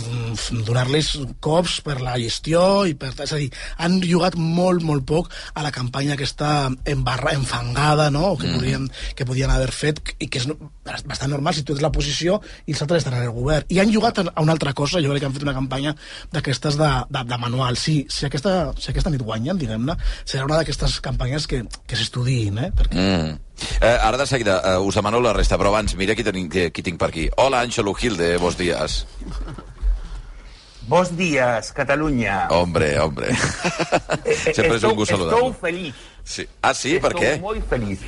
donar-les cops per la gestió i per... És a dir, han jugat molt, molt poc a la campanya aquesta embarra, enfangada, no?, que, Mm. podien, que podien haver fet i que és bastant normal si tu ets l'oposició i els altres estan en el govern. I han jugat a una altra cosa, jo crec que han fet una campanya d'aquestes de, de, de manual. Sí, si aquesta, si aquesta nit guanyen, diguem-ne, serà una d'aquestes campanyes que, que s'estudiïn, eh? Perquè Mm. Eh, ara de seguida eh, us demano la resta, però abans mira qui, tenim, qui, qui tinc per aquí. Hola, Àngelo Gilde, bons dies. Bos días, Cataluña. Hombre, hombre. <laughs> Sempre és un gust Estou saludar-lo. feliz. Sí. Ah, sí? Per Estou què? moi feliz.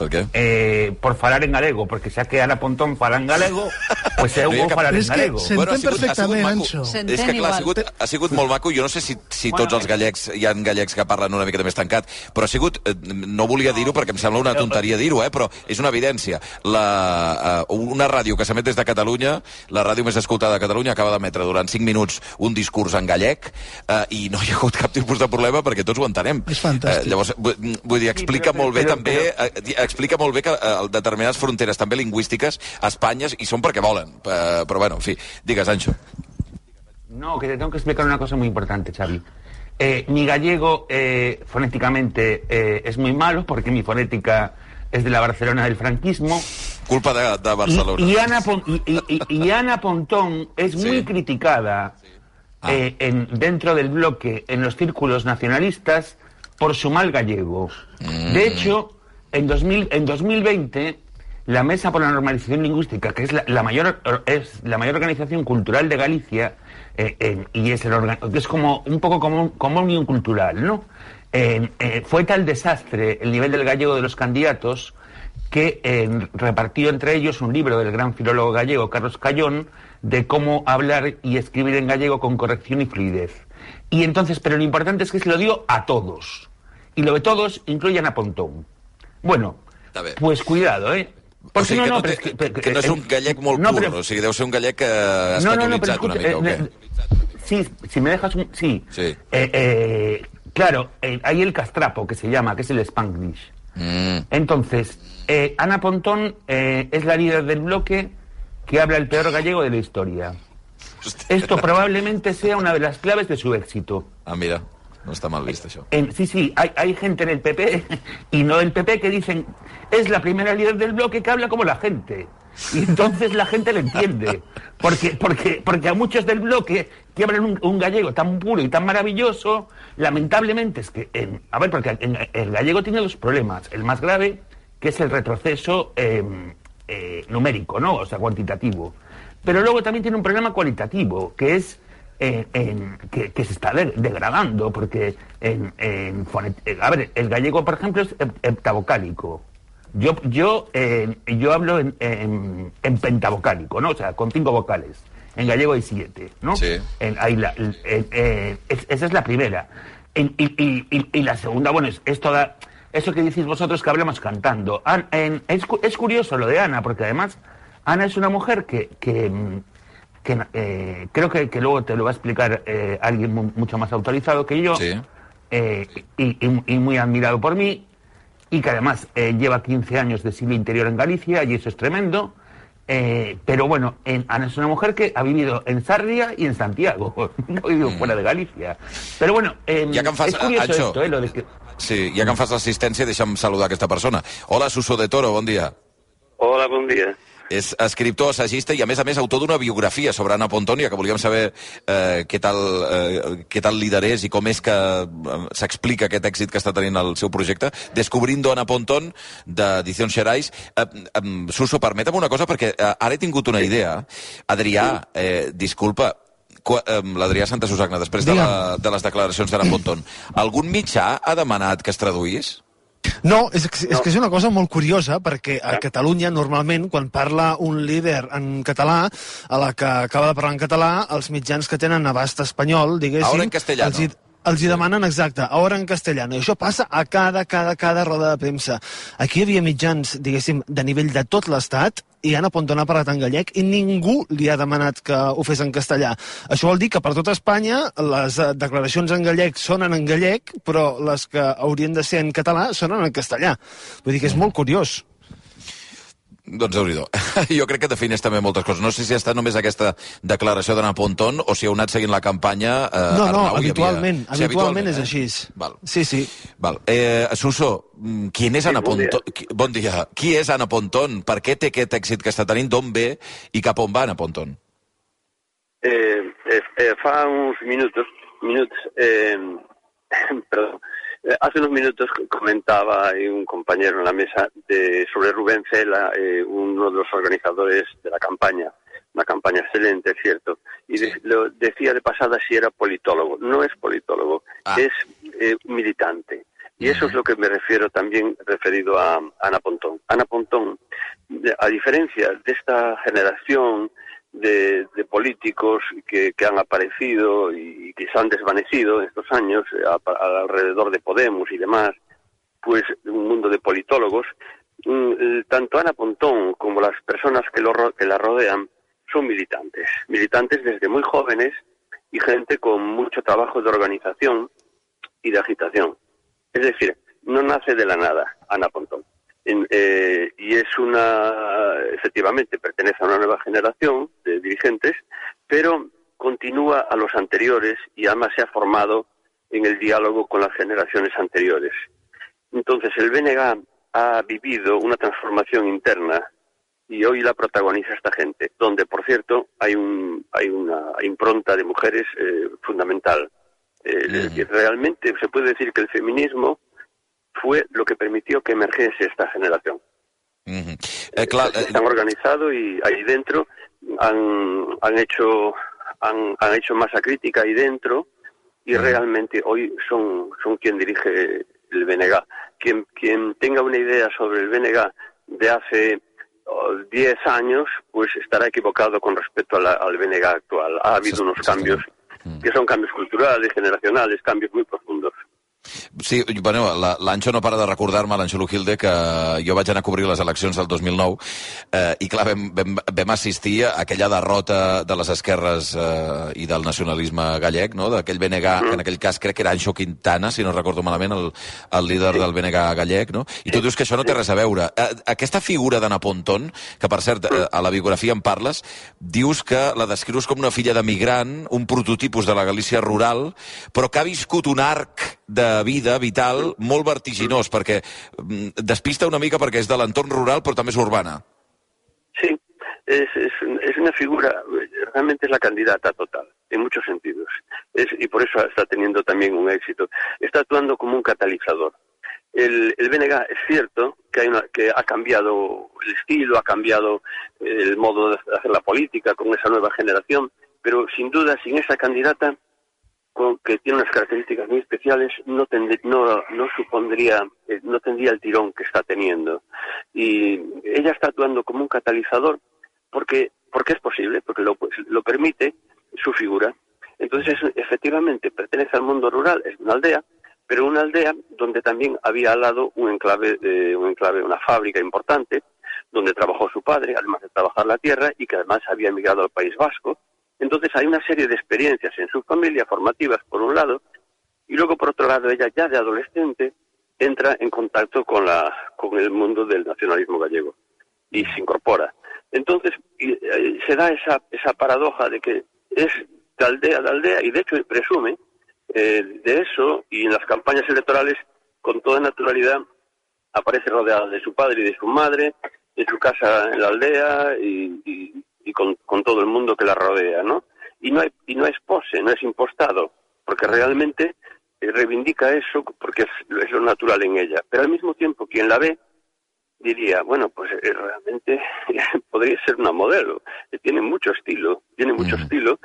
Per què? Eh, por falar en galego, porque xa que Ana Pontón fala en galego, pues eu vou falar Però en és que galego. s'entén Bueno, sigut perfectament, maco. Anxo. És que, clar, ha sigut, ha sigut molt maco. Jo no sé si, si tots els gallecs, hi ha gallecs que parlen una miqueta més tancat, però ha sigut, eh, no volia dir-ho perquè em sembla una tonteria dir-ho, eh, però és una evidència. La, eh, una ràdio que s'emet des de Catalunya, la ràdio més escoltada de Catalunya, acaba d'emetre durant 5 minuts un discurs en gallec eh, i no hi ha hagut cap tipus de problema perquè tots ho entenem. És fantàstic. Eh, llavors, vull, vull dir, explica molt bé però- també, eh, di- explica molt bé que eh, determinades fronteres també lingüístiques a Espanya hi són perquè volen. Eh, però bueno, en fi, digues, Anxo. No, que te tengo que explicar una cosa muy importante, Xavi. Eh, mi gallego eh, fonéticamente eh, es muy malo porque mi fonética es de la Barcelona del franquismo. Culpa de, de Barcelona. Y, y Ana, Pon- y- y- y- y Ana Pontón es muy criticada Ah. eh, en- dentro del bloque en los círculos nacionalistas por su mal gallego. Mm. De hecho, en, 2000, en 2020, la Mesa por la Normalización Lingüística, que es la, mayor, organización cultural de Galicia, eh, eh, y es, como un poco como, un- como unión cultural, ¿no? Eh, fue tal desastre el nivel del gallego de los candidatos que repartió entre ellos un libro del gran filólogo gallego Carlos Cayón de cómo hablar y escribir en gallego con corrección y fluidez. Y entonces, pero lo importante es que se lo dio a todos. Y lo de todos incluyen a Pontón. Bueno, pues cuidado, ¿eh? O Porque sigui, que, no, té, es que- que, no és un gallec molt no, pur, pero- o sigui, deu ser un gallec eh, no, no, no, una o eh, què? sí, si me dejas un... Sí. Sí. Eh, eh, claro, eh, hay el castrapo que se llama, que es el Spanglish. Mm. Entonces, eh, Ana Pontón eh, es la líder del bloque que habla el peor gallego de la historia. Esto probablemente sea una de las claves de su éxito. Ah, mira, no està mal vist, això. En- sí, sí, hay, hay gente en el PP <laughs> y no del PP que dicen es la primera líder del bloque que habla como la gente. Y entonces la gente le entiende. Porque, porque, porque a muchos del bloque que un, un gallego tan puro y tan maravilloso, lamentablemente es que, a ver, porque en- el gallego tiene dos problemas. El más grave, que es el retroceso eh, eh, numérico, ¿no? O sea, cuantitativo. Pero luego también tiene un problema cualitativo, que es eh, en- que, que se está de- degradando, porque en, en eh, a ver, el gallego, por ejemplo, es hep- heptavocálico. Yo, yo, eh, yo hablo en, en- en pentavocálico, ¿no? O sea, con cinco vocales. En gallego hay siete, ¿no? En- ahí la- eh, es- esa es la primera. Y, y- y- y la segunda, bueno, es, es toda... Eso que decís vosotros que hablamos cantando. An- es, es curioso lo de Ana, porque además Ana es una mujer que, que, que, eh, creo que, que luego te lo va a explicar eh, alguien mu- mucho más autorizado que yo, eh, y, y- y muy admirado por mí, y que además eh, lleva 15 años de siglo interior en Galicia, y eso es tremendo. Eh, pero bueno, en- Ana es una mujer que ha vivido en Sarria y en Santiago, <laughs> no ha vivido fuera de Galicia. Pero bueno, eh, em es curioso Anxo, esto, eh, lo de que... Sí, ja que em fas l'assistència, deixa'm saludar aquesta persona. Hola, Suso de Toro, bon dia. Hola, bon dia. És escriptor, assagista i, a més a més, autor d'una biografia sobre Anna Pontón, ja que volíem saber eh, què, tal, eh, què tal líder és i com és que eh, s'explica aquest èxit que està tenint el seu projecte. Descobrindo Anna Pontón, d'Edició Xerais. Eh, eh, Suso, permetem una cosa, perquè eh, ara he tingut una idea. Adrià, eh, disculpa, eh, l'Adrià Santa Susagna, després de, la, de les declaracions d'Anna Pontón, <clears throat> algun mitjà ha demanat que es traduís? No, és, és que és una cosa molt curiosa, perquè a Catalunya, normalment, quan parla un líder en català, a la que acaba de parlar en català, els mitjans que tenen abast espanyol, diguéssim... Ahora en castellano. Els els hi demanen, exacte, ahora en castellano. I això passa a cada, cada, cada roda de premsa. Aquí hi havia mitjans, diguéssim, de nivell de tot l'Estat, i Anna Pontón ha parlat en gallec i ningú li ha demanat que ho fes en castellà. Això vol dir que per tota Espanya les eh, declaracions en gallec sonen en gallec, però les que haurien de ser en català sonen en castellà. Vull dir que és molt curiós. Doncs déu nhi <laughs> Jo crec que defineix també moltes coses. No sé si ha estat només aquesta declaració d'Anna Pontón o si heu anat seguint la campanya... Eh, No, no, Arnau, habitualment, havia... habitualment és eh? així. Val. Sí, sí. Val. Eh, Suso, mm, qui és Anna bon dia. Pontón? Qui- Bon dia. Qui és Anna Pontón? Per què té aquest èxit que està tenint? D'on ve i cap on va Anna Pontón? Eh, eh, eh, fa uns minutos, minutos, eh, <clears throat> perdón, Eh, hace unos minutos comentaba un compañero en la mesa de, sobre Rubén Cela, eh, uno de los organizadores de la campaña, una campaña excelente, es cierto, y de- lo decía de pasada si era politólogo. No es politólogo, es eh, militante. Y eso es lo que me refiero también referido a Ana Pontón. Ana Pontón, a diferencia de esta generación de, políticos que, que han aparecido y que se han desvanecido en estos años eh, alrededor de Podemos y demás, pues un mundo de politólogos, mm, eh, tanto Ana Pontón como las personas que, lo, que la rodean son militantes, militantes desde muy jóvenes y gente con mucho trabajo de organización y de agitación. Es decir, no nace de la nada Ana Pontón. En- eh, y es una, efectivamente, pertenece a una nueva generación de dirigentes, pero continúa a los anteriores y además se ha formado en el diálogo con las generaciones anteriores. Entonces, el BNG ha vivido una transformación interna y hoy la protagoniza esta gente, donde, por cierto, hay, un, hay una impronta de mujeres eh, fundamental. Eh, realmente se puede decir que el feminismo fue lo que permitió que emergiese esta generación. Eh, clar, Se han organizado y ahí dentro han, han hecho han, han hecho masa crítica ahí dentro y realmente hoy son, son quien dirige el BNG. Quien, quien tenga una idea sobre el BNG de hace oh, 10 años, pues estará equivocado con respecto a la- al BNG actual. Ha habido unos cambios que son cambios culturales, generacionales, cambios muy profundos. Sí, bueno, la- l'Anxo no para de recordar-me, l'Anxo Lujilde, que jo vaig anar a cobrir les eleccions del 2009 eh, i, clar, vam, vam, vam assistir a aquella derrota de les esquerres eh, i del nacionalisme gallec, no? d'aquell BNG, que en aquell cas crec que era Anxo Quintana, si no recordo malament, el, el líder del BNG gallec, no? I tu dius que això no té res a veure. Eh, aquesta figura d'Anna Pontón, que per cert, eh, a la biografia en parles, dius que la descrius com una filla de migrant, un prototipus de la Galícia rural, però que ha viscut un arc de vida vital molt vertiginós, perquè mm, despista una mica perquè és de l'entorn rural però també és urbana. Sí, es, es, una figura, realmente es la candidata total, en muchos sentidos. Y por eso está teniendo también un éxito. Está actuando como un catalizador. El, el BNG es cierto que, hay una, que ha cambiado el estilo, ha cambiado el modo de hacer la política con esa nueva generación, pero sin duda, sin esa candidata, que tiene unas características muy especiales, no, no supondría, eh, no tendría el tirón que está teniendo. Y ella está actuando como un catalizador porque, porque es posible, porque lo, pues, lo permite su figura. Entonces, efectivamente, pertenece al mundo rural, es una aldea, pero una aldea donde también había al lado un enclave, eh, un enclave, una fábrica importante, donde trabajó su padre, además de trabajar la tierra, y que además había emigrado al País Vasco. Entonces hay una serie de experiencias en su familia formativas, por un lado, y luego, por otro lado, ella ya de adolescente entra en contacto con, la, con el mundo del nacionalismo gallego y se incorpora. Entonces, y, eh, se da esa, esa paradoja de que es de aldea de aldea, y de hecho presume eh, de eso, y en las campañas electorales con toda naturalidad aparece rodeada de su padre y de su madre, de su casa en la aldea y, y- y con, con todo el mundo que la rodea, ¿no? Y no, hay, y no es pose, no es impostado, porque realmente eh, reivindica eso porque es, es lo natural en ella. Pero al mismo tiempo, quien la ve diría, bueno, pues eh, realmente <laughs> podría ser una modelo, que tiene mucho estilo, tiene mucho estilo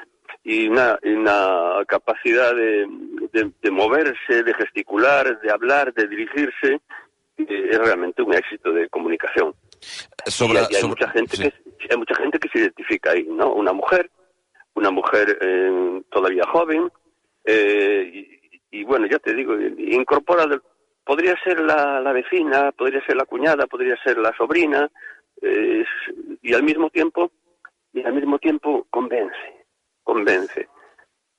y una, y una capacidad de, de- de moverse, de gesticular, de hablar, de dirigirse, eh, es realmente un éxito de comunicación. Sobre- y hay, mucha gente que hay mucha gente que se identifica ahí, ¿no? Una mujer, una mujer eh, todavía joven, eh, y, y bueno, ya te digo, incorpora, del- podría ser la, la vecina, podría ser la cuñada, podría ser la sobrina, eh, y al mismo tiempo, y al mismo tiempo convence, convence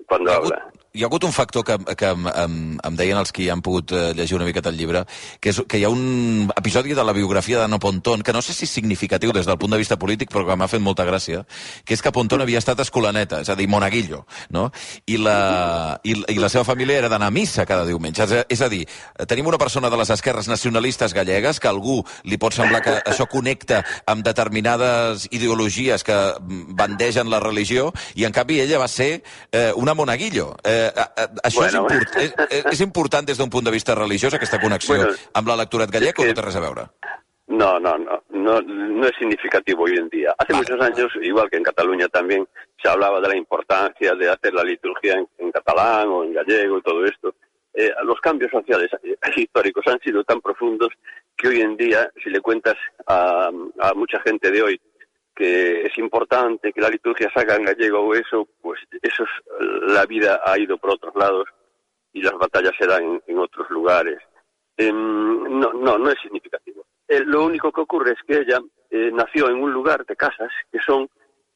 cuando habla. Hi ha hagut un factor que, que em, em, em deien els que han pogut eh, llegir una miqueta el llibre, que és que hi ha un episodi de la biografia d'Anna Pontón, que no sé si és significatiu des del punt de vista polític, però que m'ha fet molta gràcia, que és que Pontón havia estat escolaneta, és a dir, monaguillo, no? I la, i, i la seva família era d'anar a missa cada diumenge. És a, és a dir, tenim una persona de les esquerres nacionalistes gallegues que a algú li pot semblar que això connecta amb determinades ideologies que bandegen la religió, i en canvi ella va ser eh, una monaguillo. Eh, eh, eh, això Bueno. és, import, és, és- és important des d'un punt de vista religiós, aquesta connexió Bueno, amb l'electorat gallec, o no té res a veure? No, no, no, no, no es significativo hoy en día. Hace muchos años, igual que en Cataluña también, se hablaba de la importancia de hacer la liturgia en, en catalán o en gallego y todo esto. Eh, los cambios sociales eh, históricos han sido tan profundos que hoy en día, si le cuentas a, a mucha gente de hoy que es importante que la liturgia se haga en gallego o eso, pues eso es, la vida ha ido por otros lados y las batallas se dan en, en otros lugares. Em, no, no, no es significativo. Eh, lo único que ocurre es que ella eh, nació en un lugar de casas que son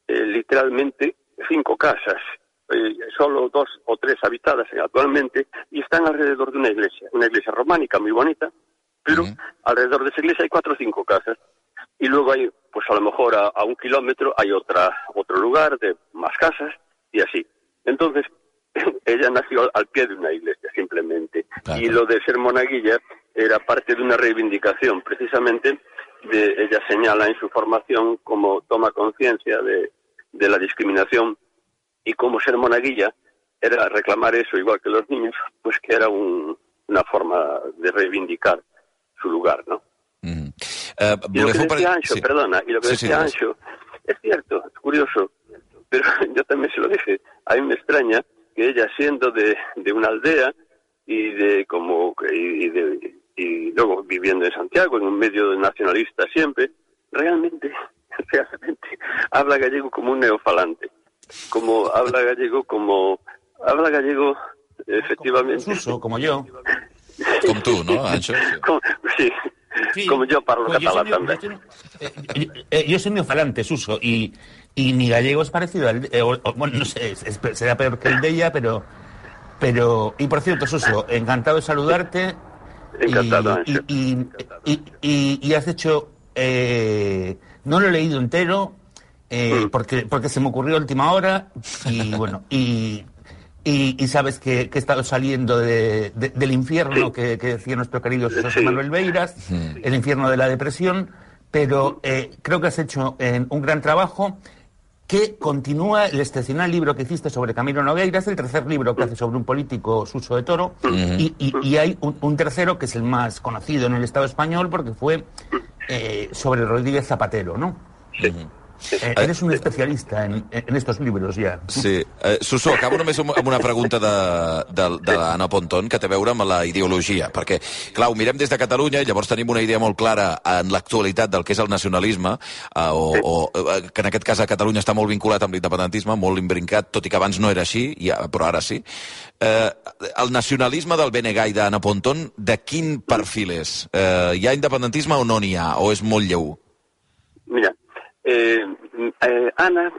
eh, literalmente cinco casas, eh, solo dos o tres habitadas actualmente y están alrededor de una iglesia, una iglesia románica muy bonita, pero alrededor de esa iglesia hay cuatro o cinco casas y luego hay, pues a lo mejor a, a un kilómetro hay otra otro lugar de más casas y así. Entonces <laughs> ella nació al pie de una iglesia simplemente. Y lo de ser monaguilla era parte de una reivindicación precisamente de ella señala en su formación como toma conciencia de, de la discriminación y como ser monaguilla era reclamar eso igual que los niños pues que era un- una forma de reivindicar su lugar no Eh, y lo que decía Ancho, sí. perdona, y lo que Sí, decía. Ancho, es cierto, es curioso, pero <laughs> yo también se lo dije, a mí me extraña que ella siendo de, de una aldea y de como y, de- y luego viviendo en Santiago, en un medio nacionalista siempre, realmente, <laughs> realmente habla gallego como un neofalante, como habla gallego como habla gallego efectivamente Suso, como yo. <laughs> Com tu, no, Ancho? como, sí, como yo parlo Pues. Eh, eh, yo soy neofalante, Suso, y, y mi gallego es parecido al... eh, o- bueno, no sé, es- será peor que el de ella, pero... pero Y por cierto, Suso, encantado de saludarte. <laughs> Encantado, y, y, y, y- y has hecho... eh, no lo he leído entero, eh, porque, porque se me ocurrió a última hora, y <laughs> bueno, y... Y, y sabes que, que he estado saliendo de- de- del infierno que, que decía nuestro querido José Manuel Beiras, el infierno de la depresión, pero eh, creo que has hecho eh, un gran trabajo que continúa el excepcional libro que hiciste sobre Camilo Nogueira, es el tercer libro que hace sobre un político Suso de Toro, y, y- y hay un, un tercero que es el más conocido en el Estado español porque fue eh, sobre Rodríguez Zapatero, ¿no? Eh, eres un especialista en, en estos libros ja. Sí. Eh, Suso, acabo només amb amb una pregunta de, de, de l'Anna Ponton que té a veure amb la ideologia, perquè, clar, ho mirem des de Catalunya i llavors tenim una idea molt clara en l'actualitat del que és el nacionalisme, eh, o, o eh, que en aquest cas a Catalunya està molt vinculat amb l'independentisme, molt imbrincat, tot i que abans no era així, ja, però ara sí. Eh, el nacionalisme del BNG i d'Anna Ponton, de quin perfil és? Eh, hi ha independentisme o no n'hi ha? O és molt lleu? Mira, eh, eh, Ana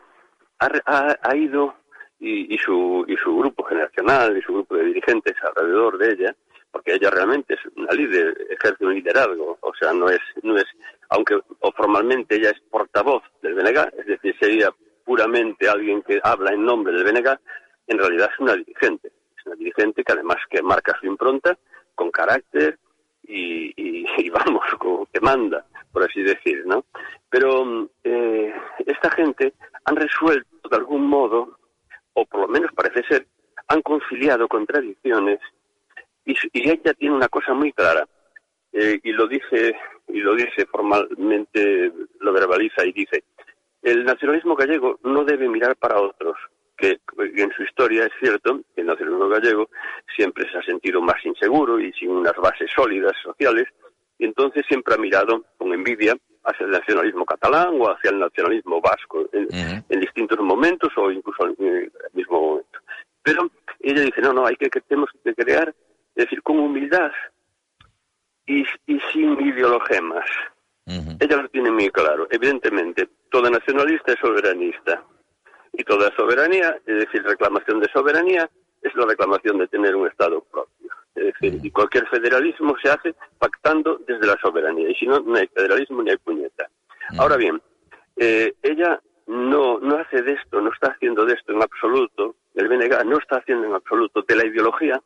ha, ha ido y, y su, y su grupo generacional y su grupo de dirigentes alrededor de ella, porque ella realmente es una líder, ejerce un liderazgo, o sea, no es, no es, aunque o formalmente ella es portavoz del BNG, es decir, sería puramente alguien que habla en nombre del BNG, en realidad es una dirigente, es una dirigente que además que marca su impronta con carácter y, y- vamos, <laughs> como que manda, por así decir, ¿no? Pero eh, esta gente han resuelto de algún modo, o por lo menos parece ser, han conciliado contradicciones y ella tiene una cosa muy clara eh, y lo dice y lo dice formalmente, lo verbaliza y dice el nacionalismo gallego no debe mirar para otros, que en su historia es cierto que el nacionalismo gallego siempre se ha sentido más inseguro y sin unas bases sólidas sociales, y entonces siempre ha mirado con envidia hacia el nacionalismo catalán o hacia el nacionalismo vasco en, en distintos momentos o incluso en el mismo momento. Pero ella dice, no, no, hay que, que tenemos que crear, es decir, con humildad y, y sin ideologemas. Ella lo tiene muy claro. Evidentemente, toda nacionalista es soberanista. Y toda soberanía, es decir, reclamación de soberanía, es la reclamación de tener un Estado propio. Es decir, y cualquier federalismo se hace pactando desde la soberanía. Y si no, no hay federalismo ni hay puñeta. Ahora bien, eh, ella no, no hace de esto, no está haciendo de esto en absoluto, el BNG no está haciendo en absoluto de la ideología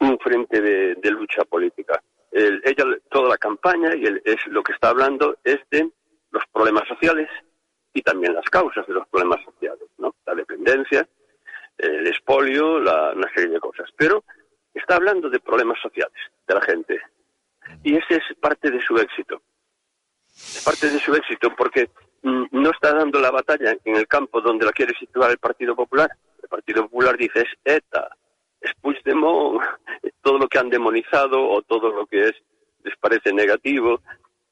un frente de, de lucha política. El- ella, toda la campaña, y el- es lo que está hablando, es de los problemas sociales y también las causas de los problemas sociales, ¿no? La dependencia, el expolio, la, una serie de cosas. Pero está hablando de problemas sociales de la gente. Y ese es parte de su éxito. Es parte de su éxito porque mm, no está dando la batalla en el campo donde la quiere situar el Partido Popular. El Partido Popular dice es ETA, es Puigdemont, <laughs> todo lo que han demonizado o todo lo que es les parece negativo.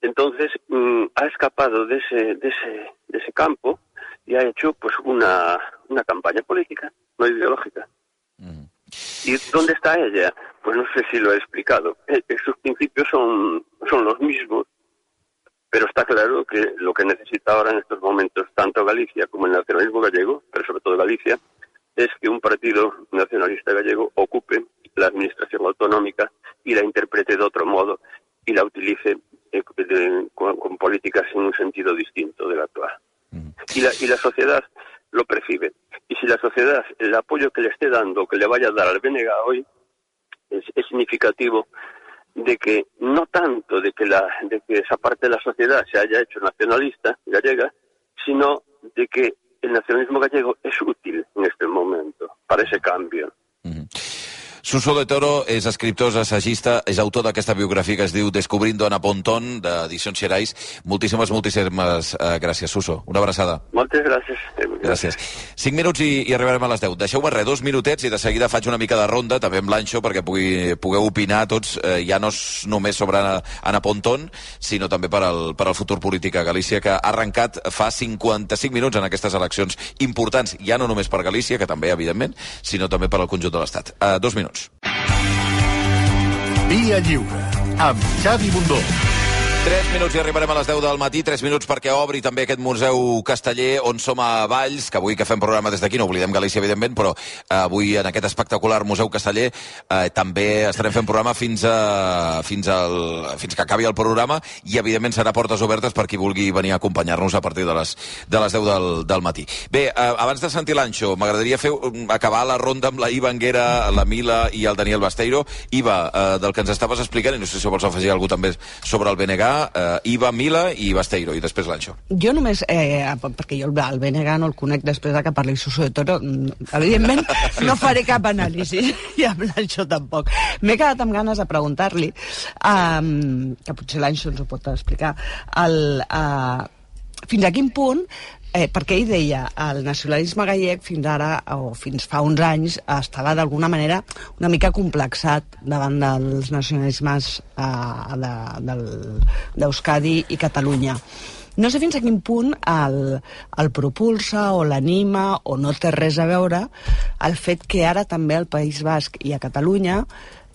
Entonces mm, ha escapado de ese, de ese, de ese campo y ha hecho pues una, una campaña política, no ideológica. ¿Y dónde está ella? Pues no sé si lo he explicado. Eh, eh, Sus principios son, son los mismos, pero está claro que lo que necesita ahora en estos momentos tanto Galicia como el nacionalismo gallego, pero sobre todo Galicia, es que un partido nacionalista gallego ocupe la administración autonómica y la interprete de otro modo y la utilice eh, de- con, con políticas en un sentido distinto del actual. Y la, y la sociedad lo percibe. Y si la sociedad, el apoyo que le esté dando, o que le vaya a dar al BNG hoy, es, es significativo de que no tanto de que, la, de que esa parte de la sociedad se haya hecho nacionalista gallega, sino de que el nacionalismo gallego es útil en este momento para ese cambio. Suso de Toro és escriptor, assagista, és autor d'aquesta biografia que es diu Descobrindo Ana Pontón, d'Edicions Xerais. Moltíssimes, moltíssimes uh, gràcies, Suso. Una abraçada. Moltes gràcies. Gràcies. Cinc minuts i, i arribarem a les 10. Deixeu-me res, dos minutets i de seguida faig una mica de ronda, també amb l'Anxo, perquè pugui, pugueu opinar tots, eh, ja no és només sobre Ana, Ana Pontón, sinó també per al, per al futur polític a Galícia, que ha arrencat fa 55 minuts en aquestes eleccions importants, ja no només per Galícia, que també, evidentment, sinó també per al conjunt de l'Estat. Uh, dos minuts. Via Lliure, amb Xavi Bundó. 3 minuts i arribarem a les 10 del matí, 3 minuts perquè obri també aquest Museu Casteller on som a Valls, que avui que fem programa des d'aquí, no oblidem Galícia, evidentment, però eh, avui en aquest espectacular Museu Casteller eh, també estarem fent programa fins, a, fins, al, fins que acabi el programa i, evidentment, serà portes obertes per qui vulgui venir a acompanyar-nos a partir de les, de les 10 del, del matí. Bé, eh, abans de sentir l'Anxo, m'agradaria fer um, acabar la ronda amb la Iva Anguera, la Mila i el Daniel Basteiro. Iva, eh, del que ens estaves explicant, i no sé si vols afegir cosa també sobre el BNG, eh, Iva, Mila i Basteiro, i després l'Anxo. Jo només, eh, perquè jo el, BNG no el conec després de que parli Suso de Toro, mm, evidentment no faré cap anàlisi, <laughs> i amb l'Anxo tampoc. M'he quedat amb ganes de preguntar-li, um, que potser l'Anxo ens ho pot explicar, el, uh, fins a quin punt Eh, perquè ell deia, el nacionalisme gallec fins ara, o fins fa uns anys, estava d'alguna manera una mica complexat davant dels nacionalismes eh, de, d'Euskadi i Catalunya. No sé fins a quin punt el, el propulsa o l'anima o no té res a veure el fet que ara també al País Basc i a Catalunya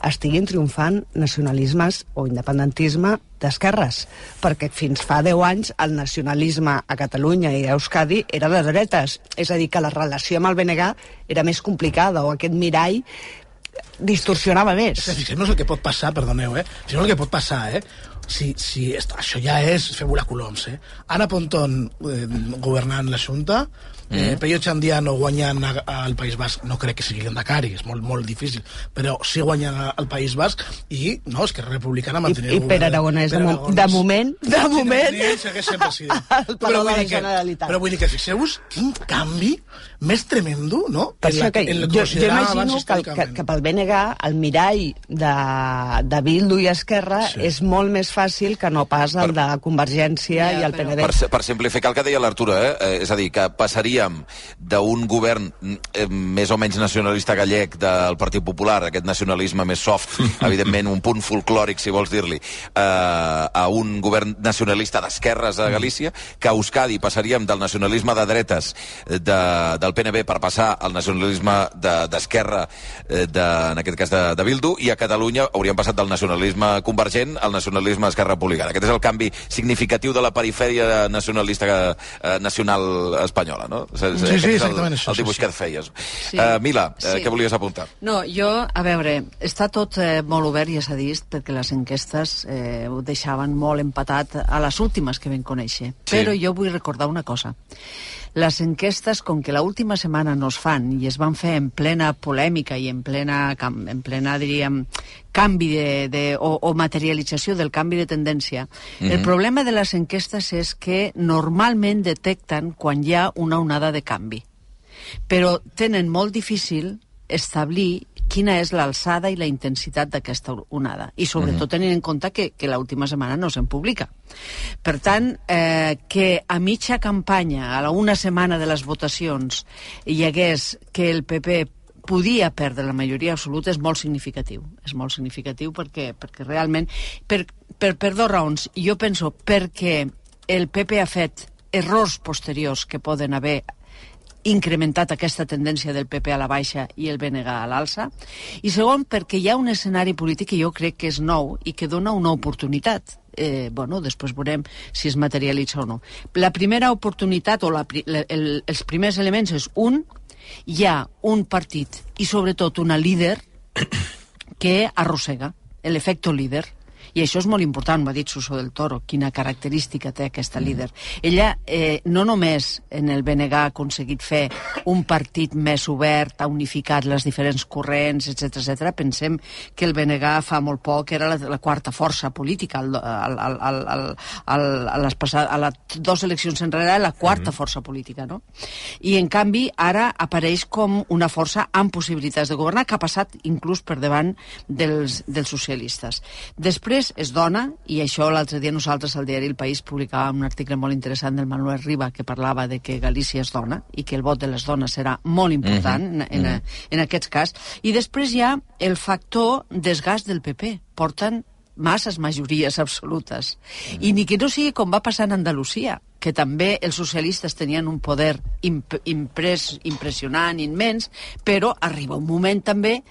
estiguin triomfant nacionalismes o independentisme d'esquerres, perquè fins fa 10 anys el nacionalisme a Catalunya i a Euskadi era de dretes, és a dir, que la relació amb el BNG era més complicada o aquest mirall distorsionava més. És que fixem-nos el que pot passar, perdoneu, eh? Fixem-nos el que pot passar, eh? Si, si est- això ja és fer volar coloms, eh? Anna Pontón eh, governant la Junta, Eh, Peyo Chandiano guanyant al País Basc no crec que sigui Endacari, és molt, molt difícil, però sí guanyant al País Basc i, no, és que Republicana I, mantenir i Pere Aragonès, de, mo de moment, de moment, segueix sent president. al Palau de la vull dir que, però vull dir que fixeu-vos quin canvi més tremendo, no? Per En això la- que en jo, jo imagino que, el, que, que pel BNG el mirall de, de Bildu i Esquerra sí. és molt més fàcil que no pas el de Convergència i el PNB. Per, per simplificar el que deia l'Artura, eh? eh? és a dir, que passaríem d'un govern eh, més o menys nacionalista gallec del Partit Popular, aquest nacionalisme més soft, <laughs> evidentment un punt folclòric, si vols dir-li, eh, a un govern nacionalista d'esquerres a Galícia, que a Euskadi passaríem del nacionalisme de dretes eh, de, del PNB per passar al nacionalisme de- d'esquerra, de, de, en aquest cas de, de Bildu, i a Catalunya hauríem passat del nacionalisme convergent al nacionalisme d'Esquerra Republicana. Aquest és el canvi significatiu de la perifèria nacionalista eh, nacional espanyola, no? És, és- Sí, sí, és el, exactament això, el dibuix sí, que et feies. Sí. Eh, Mila, eh, Sí. què volies apuntar? No, jo, a veure, està tot eh, molt obert, ja s'ha dit, perquè les enquestes eh, ho deixaven molt empatat a les últimes que vam conèixer. Sí. Però jo vull recordar una cosa. Les enquestes, com que l'última setmana no es fan i es van fer en plena polèmica i en plena, en plena diríem, canvi de, de, o, o materialització del canvi de tendència, el Mhm. problema de les enquestes és que normalment detecten quan hi ha una onada de canvi però tenen molt difícil establir quina és l'alçada i la intensitat d'aquesta onada. I sobretot tenint en compte que, que l'última setmana no se'n publica. Per tant, eh, que a mitja campanya, a la una setmana de les votacions, hi hagués que el PP podia perdre la majoria absoluta és molt significatiu. És molt significatiu perquè, perquè realment... Per, per, per dues raons. Jo penso perquè el PP ha fet errors posteriors que poden haver incrementat aquesta tendència del PP a la baixa i el BNG a l'alça, i segon, perquè hi ha un escenari polític que jo crec que és nou i que dona una oportunitat. Eh, bueno, després veurem si es materialitza o no. La primera oportunitat, o la, la, el, els primers elements és, un, hi ha un partit i sobretot una líder que arrossega, l'efecte líder. I això és molt important, m'ha dit Suso del Toro, quina característica té aquesta líder. Ella eh, no només en el BNG ha aconseguit fer un partit més obert, ha unificat les diferents corrents, etc etc. Pensem que el BNG fa molt poc era la, la quarta força política. Al, al, al, al, al, al, a, les passades, a les dues eleccions enrere la quarta força política, no? I en canvi ara apareix com una força amb possibilitats de governar que ha passat inclús per davant dels, dels socialistes. Després es dona, i això l'altre dia nosaltres al diari El País publicàvem un article molt interessant del Manuel Riba que parlava de que Galícia és dona i que el vot de les dones serà molt important Mhm, en, en, en aquest cas. I després hi ha el factor desgast del PP. Porten masses majories absolutes. I ni que no sigui com va passar en Andalusia, que també els socialistes tenien un poder imp imprès, impressionant, immens, però arriba un moment també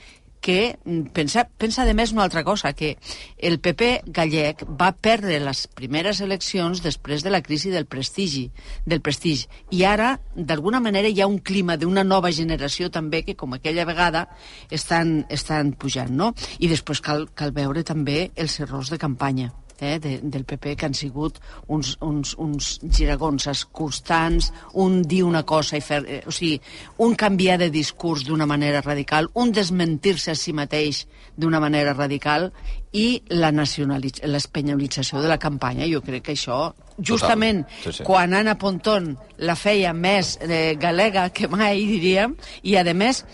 que mm, pensa, pensa de més una altra cosa, que el PP gallec va perdre les primeres eleccions després de la crisi del prestigi, del prestigi. I ara, d'alguna manera, hi ha un clima d'una nova generació també que, com aquella vegada, estan, estan pujant, no? I després cal, cal veure també els errors de campanya eh, de, del PP que han sigut uns, uns, uns giragons constants, un dir una cosa i fer... Eh, o sigui, un canviar de discurs d'una manera radical, un desmentir-se a si mateix d'una manera radical i l'espanyolització de la campanya. Jo crec que això, justament Sí, sí. quan Anna Pontón la feia més eh, galega que mai, diríem, i a més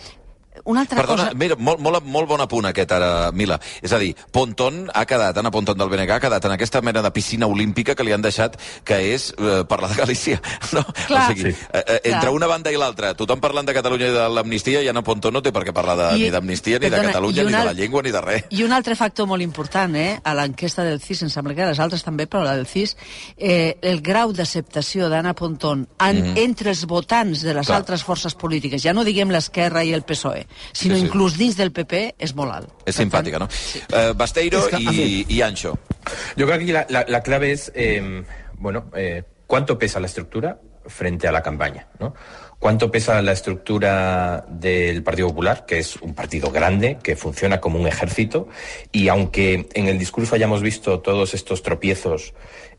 una altra Perdona, cosa... mira, molt, molt, molt bon apunt aquest ara, Mila. És a dir, Pontón ha quedat, Anna Pontón del BNG ha quedat en aquesta mena de piscina olímpica que li han deixat, que és eh, parlar de Galícia. <laughs> No? Clar. o sigui, Sí. eh, eh, entre Clar. una banda i l'altra, tothom parlant de Catalunya i de l'amnistia, i Anna Pontón no té per què parlar de, I- ni d'amnistia, ni perdona, de Catalunya, i ni una- de la llengua, ni de res. I un altre factor molt important, eh, a l'enquesta del CIS, em sembla que les altres també, però la del CIS, eh, el grau d'acceptació d'Anna Pontón en, Mhm. entre els votants de les Clar. altres forces polítiques, ja no diguem l'esquerra i el PSOE, sinó Sí, sí. inclús dins del PP, és molt alt. És simpàtica, no? Eh, Basteiro Es que- i, i Ancho. Yo creo que aquí la, la- la clave es, eh, bueno, eh, cuánto pesa la estructura frente a la campaña, ¿no? ¿Cuánto pesa la estructura del Partido Popular, que es un partido grande, que funciona como un ejército? Y aunque en el discurso hayamos visto todos estos tropiezos,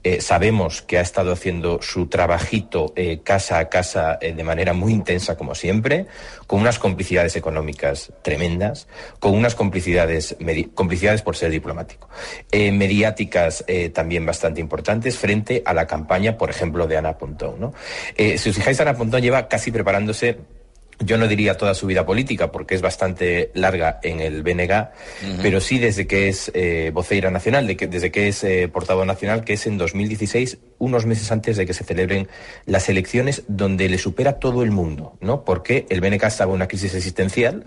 eh, sabemos que ha estado haciendo su trabajito eh, casa a casa eh, de manera muy intensa, como siempre, con unas complicidades económicas tremendas, con unas complicidades, complicidades por ser diplomático, mediáticas también bastante importantes frente a la campaña, por ejemplo, de Ana Pontón. ¿no? Si os fijáis, Ana Pontón lleva casi preparándose yo no diría toda su vida política, porque es bastante larga en el BNG, pero sí desde que es eh, voceira nacional, de que, desde que es eh, portavoz nacional, que es en 2016, unos meses antes de que se celebren las elecciones, donde le supera todo el mundo, ¿no? Porque el BNG estaba en una crisis existencial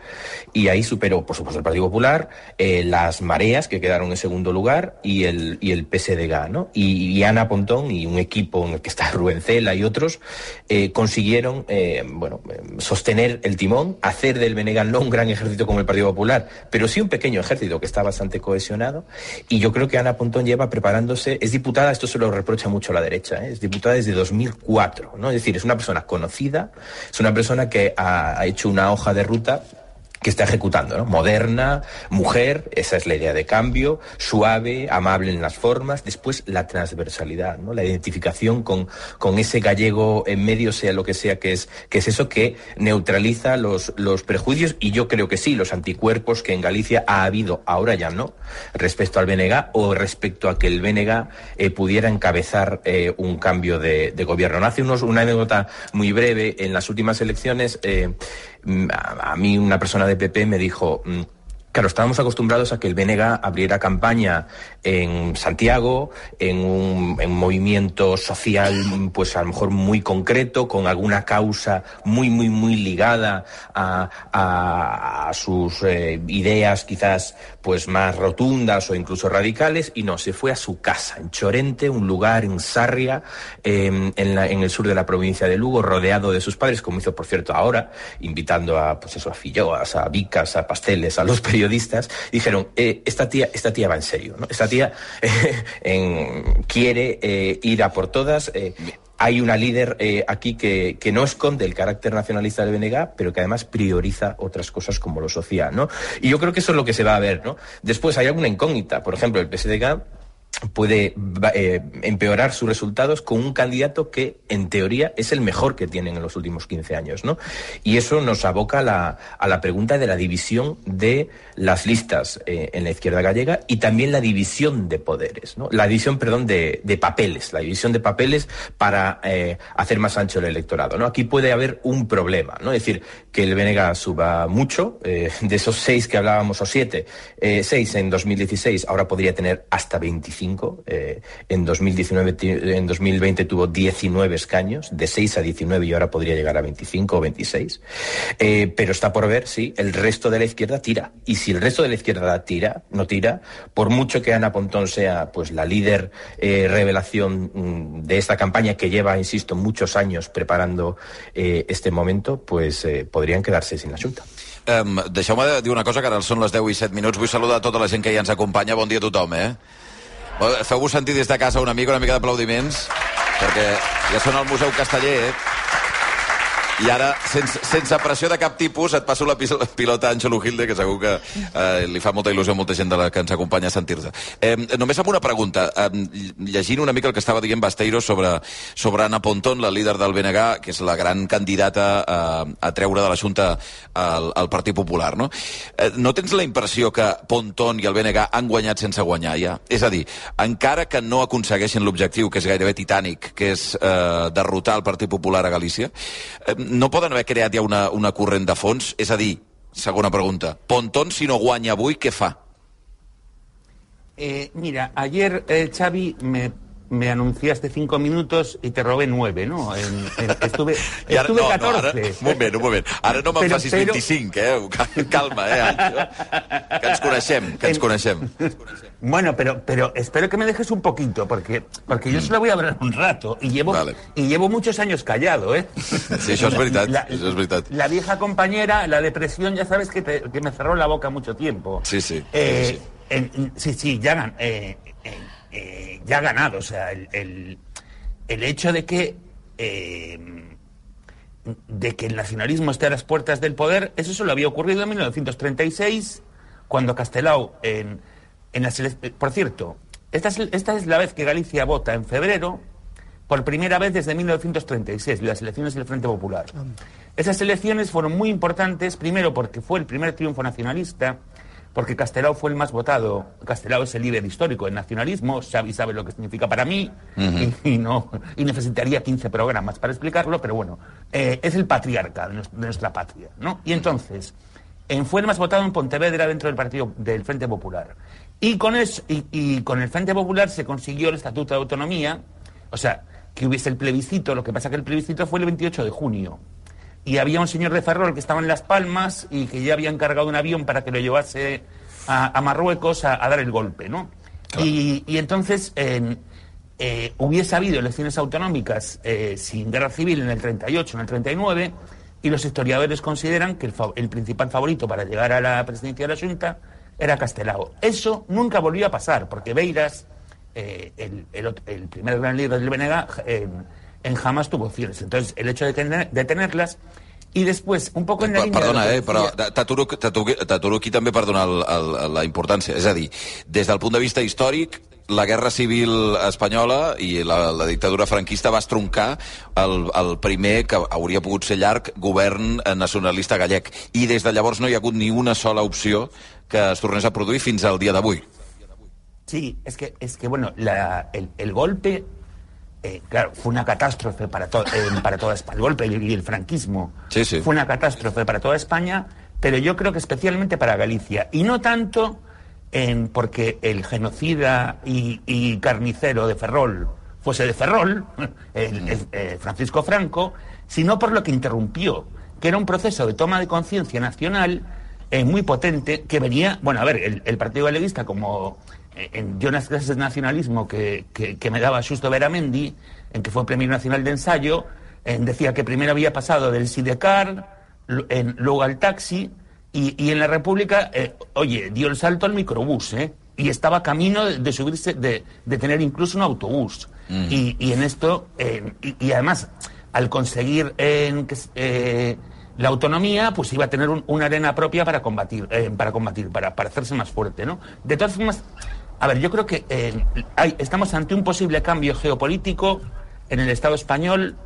y ahí superó, por supuesto, el Partido Popular, eh, las mareas que quedaron en segundo lugar y el, y el PSDG, ¿no? Y, y Ana Pontón y un equipo en el que está <laughs> Rubén Cela y otros eh, consiguieron, eh, bueno, eh, el timón, hacer del BNG no un gran ejército como el Partido Popular, pero sí un pequeño ejército que está bastante cohesionado. Y yo creo que Ana Pontón lleva preparándose, es diputada, esto se lo reprocha mucho la derecha, ¿eh? es diputada desde 2004, ¿no? Es decir, es una persona conocida, es una persona que ha hecho una hoja de ruta que está ejecutando, ¿no? Moderna, mujer, esa es la idea de cambio, suave, amable en las formas, después la transversalidad, ¿no? La identificación con, con ese gallego en medio, sea lo que sea que es, que es eso que neutraliza los, los prejuicios y yo creo que sí, los anticuerpos que en Galicia ha habido, ahora ya no, respecto al BNG o respecto a que el BNG eh, pudiera encabezar eh, un cambio de, de gobierno. ¿no? Hace unos, una anécdota muy breve, en las últimas elecciones, eh, a, mí una persona de PP me dijo, mm, claro, estábamos acostumbrados a que el BNG abriera campaña en Santiago, en un, en un movimiento social, pues a lo mejor muy concreto, con alguna causa muy, muy, muy ligada a sus eh, ideas quizás pues más rotundas o incluso radicales, y no, se fue a su casa, en Chorente, un lugar en Sarria, eh, en, el sur de la provincia de Lugo, rodeado de sus padres, como hizo, por cierto, ahora, invitando a, pues eso, a filloas, a bicas, a pasteles, a los <laughs> periodistas, dijeron, eh, esta tía, esta tía va en serio, ¿no? Esta tía <laughs> eh, quiere eh, ir a por todas, hay una líder eh, aquí que, no esconde el carácter nacionalista del BNG, pero que además prioriza otras cosas como lo social, ¿no? Y yo creo que eso es lo que se va a ver, ¿no? Después hay alguna incógnita, por ejemplo, el PSDG puede eh, empeorar sus resultados con un candidato que, en teoría, es el mejor que tienen en los últimos 15 años, ¿no? Y eso nos aboca a la, a la pregunta de la división de las listas eh, en la izquierda gallega y también la división de poderes, ¿no? La división, perdón, de, de papeles, la división de papeles para eh, hacer más ancho el electorado, ¿no? Aquí puede haber un problema, ¿no? Es decir, que el BNG suba mucho, eh, de esos seis que hablábamos, o siete, seis en 2016, ahora podría tener hasta 25, eh, en, 2019, ti- en 2020 tuvo 19 escaños, de 6 a 19 y ahora podría llegar a 25 o 26. Eh, pero está por ver si el resto de la izquierda tira. Y si el resto de la izquierda tira, no tira, por mucho que Ana Pontón sea pues la líder eh, revelación mm, de esta campaña que lleva, insisto, muchos años preparando eh, este momento, pues eh, podrían quedarse sin la Junta. Um, Deixeu-me de dir una cosa, que ara són les 10 i 7 minuts. Vull saludar tota la gent que ja ens acompanya. Bon dia a tothom, eh? Feu-vos sentir des de casa una mica, una mica d'aplaudiments, perquè ja són al Museu Casteller, eh? I ara, sense, sense pressió de cap tipus, et passo la pilota a Àngelo Gilde, que segur que eh, li fa molta il·lusió a molta gent de la que ens acompanya a sentir-te. Eh, només amb una pregunta. Eh, llegint una mica el que estava dient Basteiro sobre, sobre Anna Pontón, la líder del BNG, que és la gran candidata a, a treure de la Junta al, al Partit Popular, no? Eh, no tens la impressió que Pontón i el BNG han guanyat sense guanyar, ja? És a dir, encara que no aconsegueixin l'objectiu, que és gairebé titànic, que és eh, derrotar el Partit Popular a Galícia, eh, no poden haver creat ja una, una corrent de fons? És a dir, segona pregunta, Pontón, si no guanya avui, què fa? Eh, mira, ayer eh, Xavi me, me anunciaste cinco minutos y te robé nueve, ¿no? En- en- estuve <laughs> ara, estuve no, 14. no, ara, un moment, un moment. Ara no me'n facis però- 25, eh? Cal- <laughs> Calma, eh? Que ens coneixem, que ens coneixem. Bueno, pero, pero espero que me dejes un poquito, porque, porque yo solo voy a hablar un rato y llevo, y llevo muchos años callado, ¿eh? <laughs> Sí, això és veritat, La- això és veritat. La vieja compañera, la depresión, ya sabes que, te- que me cerró la boca mucho tiempo. Sí, sí. Eh, sí, sí. en- sí, sí, ya, gan- eh, eh, eh, ya ha ganado. O sea, el, el- el hecho de que eh, de que el nacionalismo esté a las puertas del poder, eso solo había ocurrido en 1936, cuando Castelao, en, en las Por cierto, esta es, esta es la vez que Galicia vota en febrero, por primera vez desde 1936, las elecciones del Frente Popular. Esas elecciones fueron muy importantes, primero porque fue el primer triunfo nacionalista, porque Castelao fue el más votado. Castelao es el líder histórico del nacionalismo, Xavi sabe lo que significa para mí, y, y no, y necesitaría 15 programas para explicarlo, pero bueno, eh, es el patriarca de, nues- de nuestra patria, ¿no? Y entonces, en- fue el más votado en Pontevedra dentro del partido del Frente Popular. Y con, eso, y, y con el Frente Popular se consiguió el Estatuto de Autonomía, o sea, que hubiese el plebiscito, lo que pasa que el plebiscito fue el 28 de junio. Y había un señor de Ferrol que estaba en Las Palmas y que ya había encargado un avión para que lo llevase a, a Marruecos a, a dar el golpe, ¿no? Y, y entonces en- eh, hubiese habido elecciones autonómicas eh, sin guerra civil en el 38, en el 39, y los historiadores consideran que el, principal favorito para llegar a la presidencia de la Junta era Castelao. Eso nunca volvió a pasar, porque Beiras, eh, el, el primer gran líder del BNG, en, jamás tuvo opciones. Entonces, el hecho de, tener- de tenerlas, y después, un poco en la lo Perdona, eh, però t'aturo aquí també per donar el, el, la importància. És a dir, des del punt de vista històric, la guerra civil espanyola i la, la dictadura franquista va estroncar el, el primer, que hauria pogut ser llarg, govern nacionalista gallec. I des de llavors no hi ha hagut ni una sola opció que es tornés a produir fins al dia d'avui. Sí, es que, es que bueno, la- el, el golpe, eh, claro, fue una catástrofe para, to- eh, para toda España. El golpe y el franquismo Sí, sí. fue una catástrofe para toda España, pero yo creo que especialmente para Galicia. Y no tanto en porque el genocida y, y carnicero de Ferrol fuese de Ferrol, <laughs> el- el- eh, Francisco Franco, sino por lo que interrumpió, que era un proceso de toma de conciencia nacional eh, muy potente que venía, bueno, a ver, el, el Partido Galeguista, como en yo en las clases de nacionalismo que, que, que me daba Justo Veramendi, en que fue Premio Nacional de Ensayo, eh, decía que primero había pasado del Sidecar, en- luego al taxi, y, y en la República, eh, oye, dio el salto al microbús, ¿eh? Y estaba camino de, de subirse, de, de tener incluso un autobús. Mm. Y, y en esto, eh, y, y además, al conseguir que eh, la autonomía, pues iba a tener un- una arena propia para combatir, eh, para combatir, para, para hacerse más fuerte, ¿no? De todas formas, a ver, yo creo que eh, hay- estamos ante un posible cambio geopolítico en el Estado español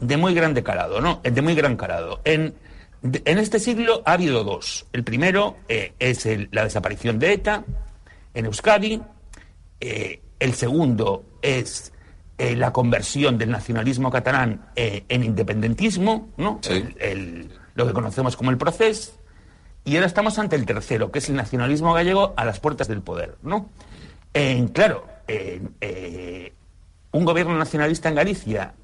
de muy grande calado, ¿no? De muy gran calado. En, de- en este siglo ha habido dos. El primero eh, es el- la desaparición de ETA en Euskadi. Eh, el segundo es eh, la conversión del nacionalismo catalán eh, en independentismo, ¿no? El- el- lo que conocemos como el proceso. Y ahora estamos ante el tercero, que es el nacionalismo gallego a las puertas del poder, ¿no? Claro, eh, un gobierno nacionalista en Galicia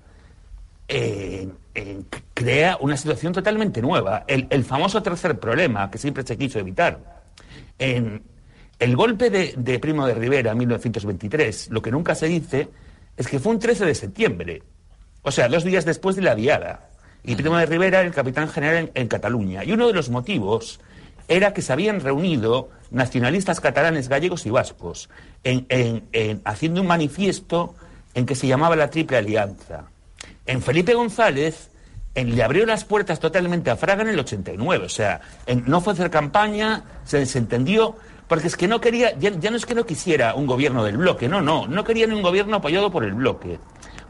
crea una situación totalmente nueva. El, famoso tercer problema que siempre se quiso evitar. En el golpe de, Primo de Rivera en 1923, lo que nunca se dice es que fue un 13 de septiembre, o sea, dos días después de la diada. Y Primo de Rivera era el capitán general en, en Cataluña. Y uno de los motivos era que se habían reunido nacionalistas catalanes, gallegos y vascos, en- en- en- haciendo un manifiesto en que se llamaba la Triple Alianza. En Felipe González en- le abrió las puertas totalmente a Fraga en el 89. O sea, no fue hacer campaña, se desentendió, porque es que no quería, ya, ya no es que no quisiera un gobierno del bloque, no, no, no quería ni un gobierno apoyado por el bloque.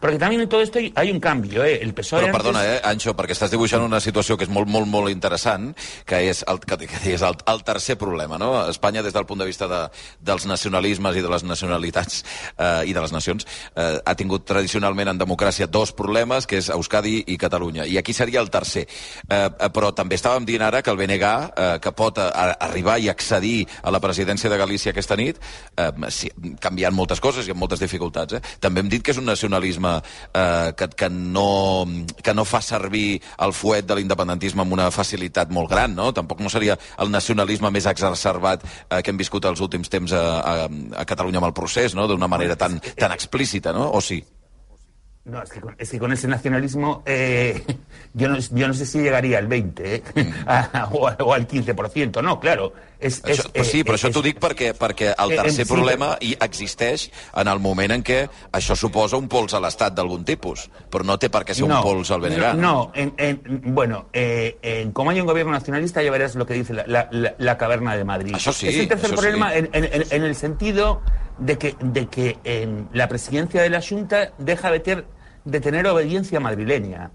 Porque también en todo esto hay, un cambio, ¿eh? El PSOE Però antes- perdona, eh, Anxo, perquè estàs dibuixant una situació que és molt, molt, molt interessant, que és el, que, que és el, el tercer problema, no? Espanya, des del punt de vista de, dels nacionalismes i de les nacionalitats eh, i de les nacions, eh, ha tingut tradicionalment en democràcia dos problemes, que és Euskadi i Catalunya. I aquí seria el tercer. Eh, eh, però també estàvem dient ara que el BNG, eh, que pot a, a, arribar i accedir a la presidència de Galícia aquesta nit, eh, sí, canviant moltes coses i amb moltes dificultats. Eh? També hem dit que és un nacionalisme eh, que, que, no, que no fa servir el fuet de l'independentisme amb una facilitat molt gran, no? Tampoc no seria el nacionalisme més exacerbat eh, que hem viscut els últims temps a, a, a Catalunya amb el procés, no? D'una manera tan, tan explícita, no? O sí? No, es que con, es que con ese nacionalismo eh, yo, no, yo no sé si llegaría al 20 eh, <laughs> a- o, o al 15%. No, claro. És, Això, és, però sí, però eh, això és- t'ho dic perquè, perquè el Eh, tercer eh, sí, problema hi existeix en el moment en què això suposa un pols a l'Estat d'algun tipus, però no té per què ser un pols al BNG. No, no, en- en- bueno, eh, en- como hay un gobierno nacionalista, ya verás lo que dice la, la- la- la caverna de Madrid. Eso sí, es el tercer problema sí. en, en- en- en el sentido de que, de que en la presidencia de la Junta deja de, ter- de tener obediencia madrileña.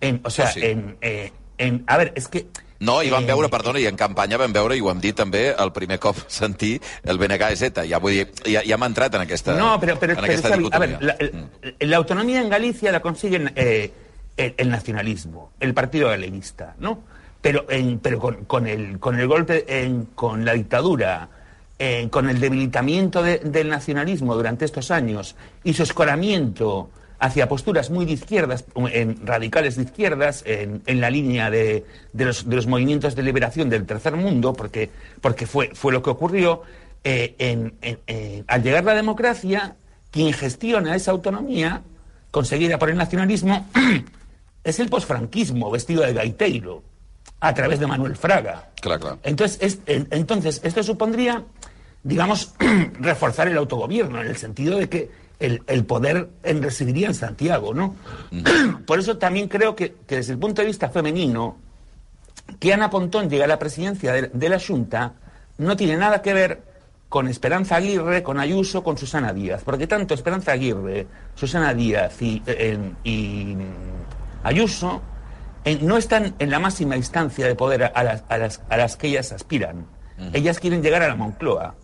En, o sea, sí. en, eh, en- a ver, es que No, i vam Eh, veure, perdona, i en campanya vam veure, i ho hem dit també, el primer cop <laughs> sentir el ETA. Ja, vull dir, ja, ja hem entrat en aquesta, No, pero, pero, en pero aquesta a dicotomia. ver, la, el- la autonomía en Galicia la consiguen eh, el, el nacionalismo, el partido galeguista, ¿no? Pero, en, pero con, con el, con el golpe, en- con la dictadura, en- con el debilitamiento de- del nacionalismo durante estos años y su escoramiento hacia posturas muy de izquierdas, en radicales de izquierdas, en, en la línea de, de los, de los movimientos de liberación del tercer mundo, porque, porque fue, fue lo que ocurrió, eh, en- en- al llegar la democracia, quien gestiona esa autonomía conseguida por el nacionalismo <clears throat> es el posfranquismo vestido de gaiteiro, a través de Manuel Fraga. Clar, clar. Entonces, es- en- entonces esto supondría, digamos, <clears throat> reforzar el autogobierno, en el sentido de que el, el poder en- residiría en Santiago, ¿no? <clears throat> Por eso también creo que, que desde el punto de vista femenino, que Ana Pontón llegue a la presidencia de, de la Junta no tiene nada que ver con Esperanza Aguirre, con Ayuso, con Susana Díaz, porque tanto Esperanza Aguirre, Susana Díaz y, eh, y, Ayuso eh, no están en la máxima instancia de poder a, a las, a las- a las que ellas aspiran. Ellas quieren llegar a la Moncloa.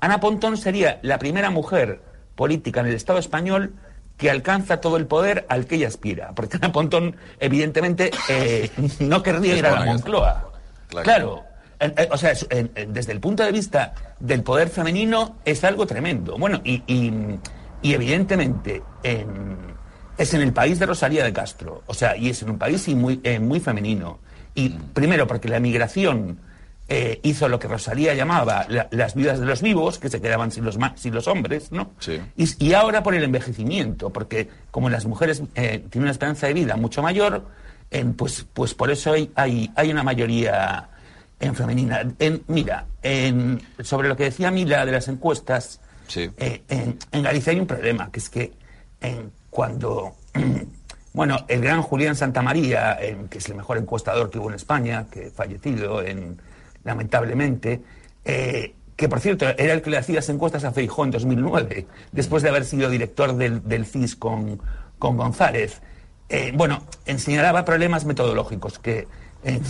Ana Pontón sería la primera mujer política en el Estado español que alcanza todo el poder al que ella aspira. Porque Ana Pontón, evidentemente, eh, no querría ir a la. Moncloa. Claro. Eh, o sea, desde el punto de vista del poder femenino es algo tremendo. Bueno, y, y- y evidentemente en- es en el país de Rosalía de Castro. O sea, y es en un país muy, eh, muy femenino. Y primero porque la migración eh, hizo lo que Rosalía llamaba la- las viudas de los vivos, que se quedaban sin los, sin los hombres, ¿no? Sí. Y, y ahora por el envejecimiento, porque como las mujeres eh, tienen una esperanza de vida mucho mayor, en, pues, pues por eso hay, hay, hay una mayoría en femenina. En, mira, en, sobre lo que decía Mila de las encuestas, eh, en, en Galicia hay un problema, que es que en, cuando, <clears throat> bueno, el gran Julián Santamaría, en, que es el mejor encuestador que hubo en España, que fallecido en, lamentablemente, eh, que por cierto era el que le hacía las encuestas a Feijó en 2009, después de haber sido director del, del CIS con, con González. Eh, bueno, señalaba problemas metodológicos que, eh,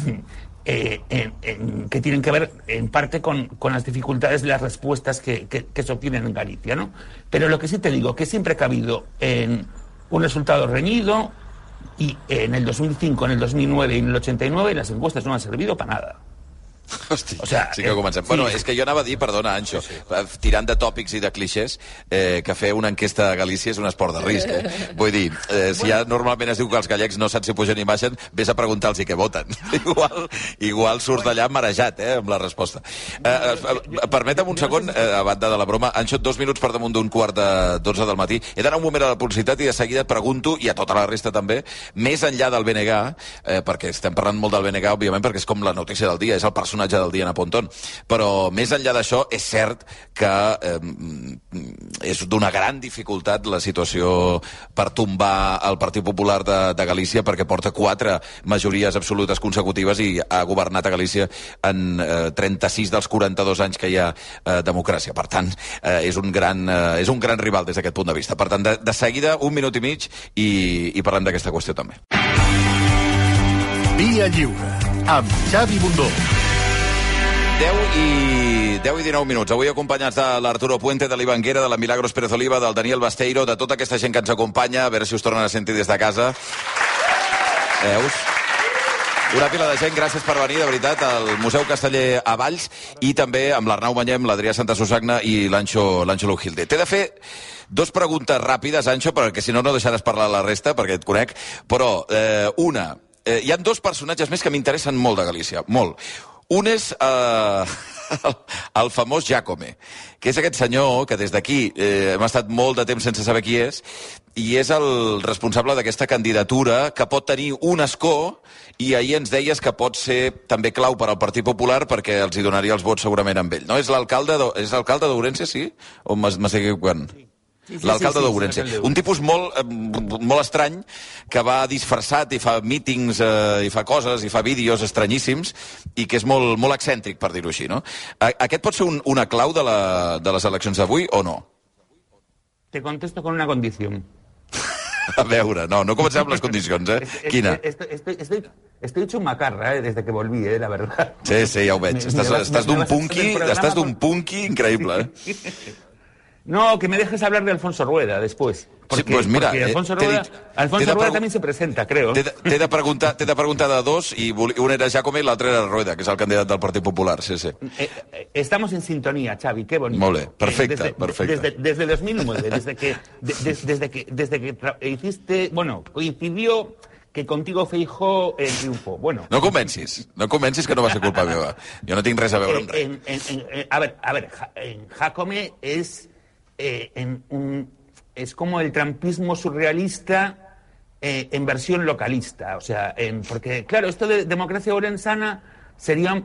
<laughs> que tienen que ver en parte con, con las dificultades de las respuestas que, que- que se obtienen en Galicia, ¿no? Pero lo que sí te digo, que siempre ha habido en un resultado reñido y en el 2005, en el 2009 y en el 89 las encuestas no han servido para nada. Hosti, O sea, sí que eh, comencem. sí. Bueno, és que jo anava a dir, perdona, Anxo, sí, sí. tirant de tòpics i de clixés, eh, que fer una enquesta a Galícia és un esport de risc. Eh? <laughs> Vull dir, eh, si ja normalment es diu que els gallecs no saps si pugen i baixen, vés a preguntar-los què voten. <laughs> igual, igual surts d'allà marejat, eh, amb la resposta. Eh, eh, permetem un segon, eh, a banda de la broma, Anxo, dos minuts per damunt d'un quart de 12 del matí. He d'anar un moment a la publicitat i de seguida et pregunto, i a tota la resta també, més enllà del BNG, eh, perquè estem parlant molt del BNG, òbviament, perquè és com la notícia del dia, és el personatge del dia a Pontón. Però més enllà d'això, és cert que eh, és d'una gran dificultat la situació per tombar el Partit Popular de, de Galícia, perquè porta quatre majories absolutes consecutives i ha governat a Galícia en eh, 36 dels 42 anys que hi ha eh, democràcia. Per tant, eh, és, un gran, eh, és un gran rival des d'aquest punt de vista. Per tant, de, de seguida, un minut i mig i, i parlem d'aquesta qüestió també. Via Lliure, amb Xavi Bundó. 10 i, 10 i 19 minuts. Avui acompanyats de l'Arturo Puente, de l'Ivanguera, de la Milagros Pérez Oliva, del Daniel Basteiro, de tota aquesta gent que ens acompanya, a veure si us tornen a sentir des de casa. Veus? Una pila de gent, gràcies per venir, de veritat, al Museu Casteller a Valls i també amb l'Arnau Banyem, l'Adrià Santa Susagna i l'Anxo Lujilde. T'he de fer dos preguntes ràpides, Anxo, perquè si no, no deixaràs parlar la resta, perquè et conec. Però, eh, una, eh, hi han dos personatges més que m'interessen molt de Galícia, molt. Un és... Eh... el, <laughs> el famós Giacome, que és aquest senyor que des d'aquí eh, hem estat molt de temps sense saber qui és, i és el responsable d'aquesta candidatura que pot tenir un escó i ahir ens deies que pot ser també clau per al Partit Popular perquè els hi donaria els vots segurament amb ell. No? És l'alcalde d'Ourense, sí? O m'es- m'estic equivocant? Sí, sí, L'alcalde sí, sí, d'Ourense. sí, Un tipus molt, eh, molt estrany que va disfressat i fa mítings eh, i fa coses i fa vídeos estranyíssims i que és molt, molt excèntric, per dir-ho així, no? A- Aquest pot ser un, una clau de, la, de les eleccions d'avui o no? Te contesto con una condición. <laughs> A veure, no, no comencem amb les condicions, eh? Quina? Estoy, estoy, estoy, estoy hecho un macarra eh, desde que volví, eh, la verdad. Sí, sí, ja ho veig. Me- Estàs, me estàs d'un punky, estàs d'un punky increïble, eh? <laughs> No, que me dejes hablar de Alfonso Rueda después. Porque, pues mira, porque eh, Alfonso te Rueda, dit- te Alfonso Rueda también se presenta, creo. T'he de, de, preguntar, de preguntar de dos, i un era Jacome i l'altre era Rueda, que és el candidat del Partit Popular, sí, sí. Eh, eh, estamos en sintonía, Xavi, qué bonito. Molt bé, perfecte, desde, perfecte. Desde, desde 2009, desde que, de- de- desde que, desde que hiciste, bueno, coincidió que contigo Feijó eh, triunfó. Bueno, No convencis, no convencis que no va ser culpa meva. Jo no tinc res a veure amb res. en- en- en- a ver, a en Jacome es, eh, es como el trampismo surrealista eh, en versión localista. O sea, porque, claro, esto de democracia orensana sería,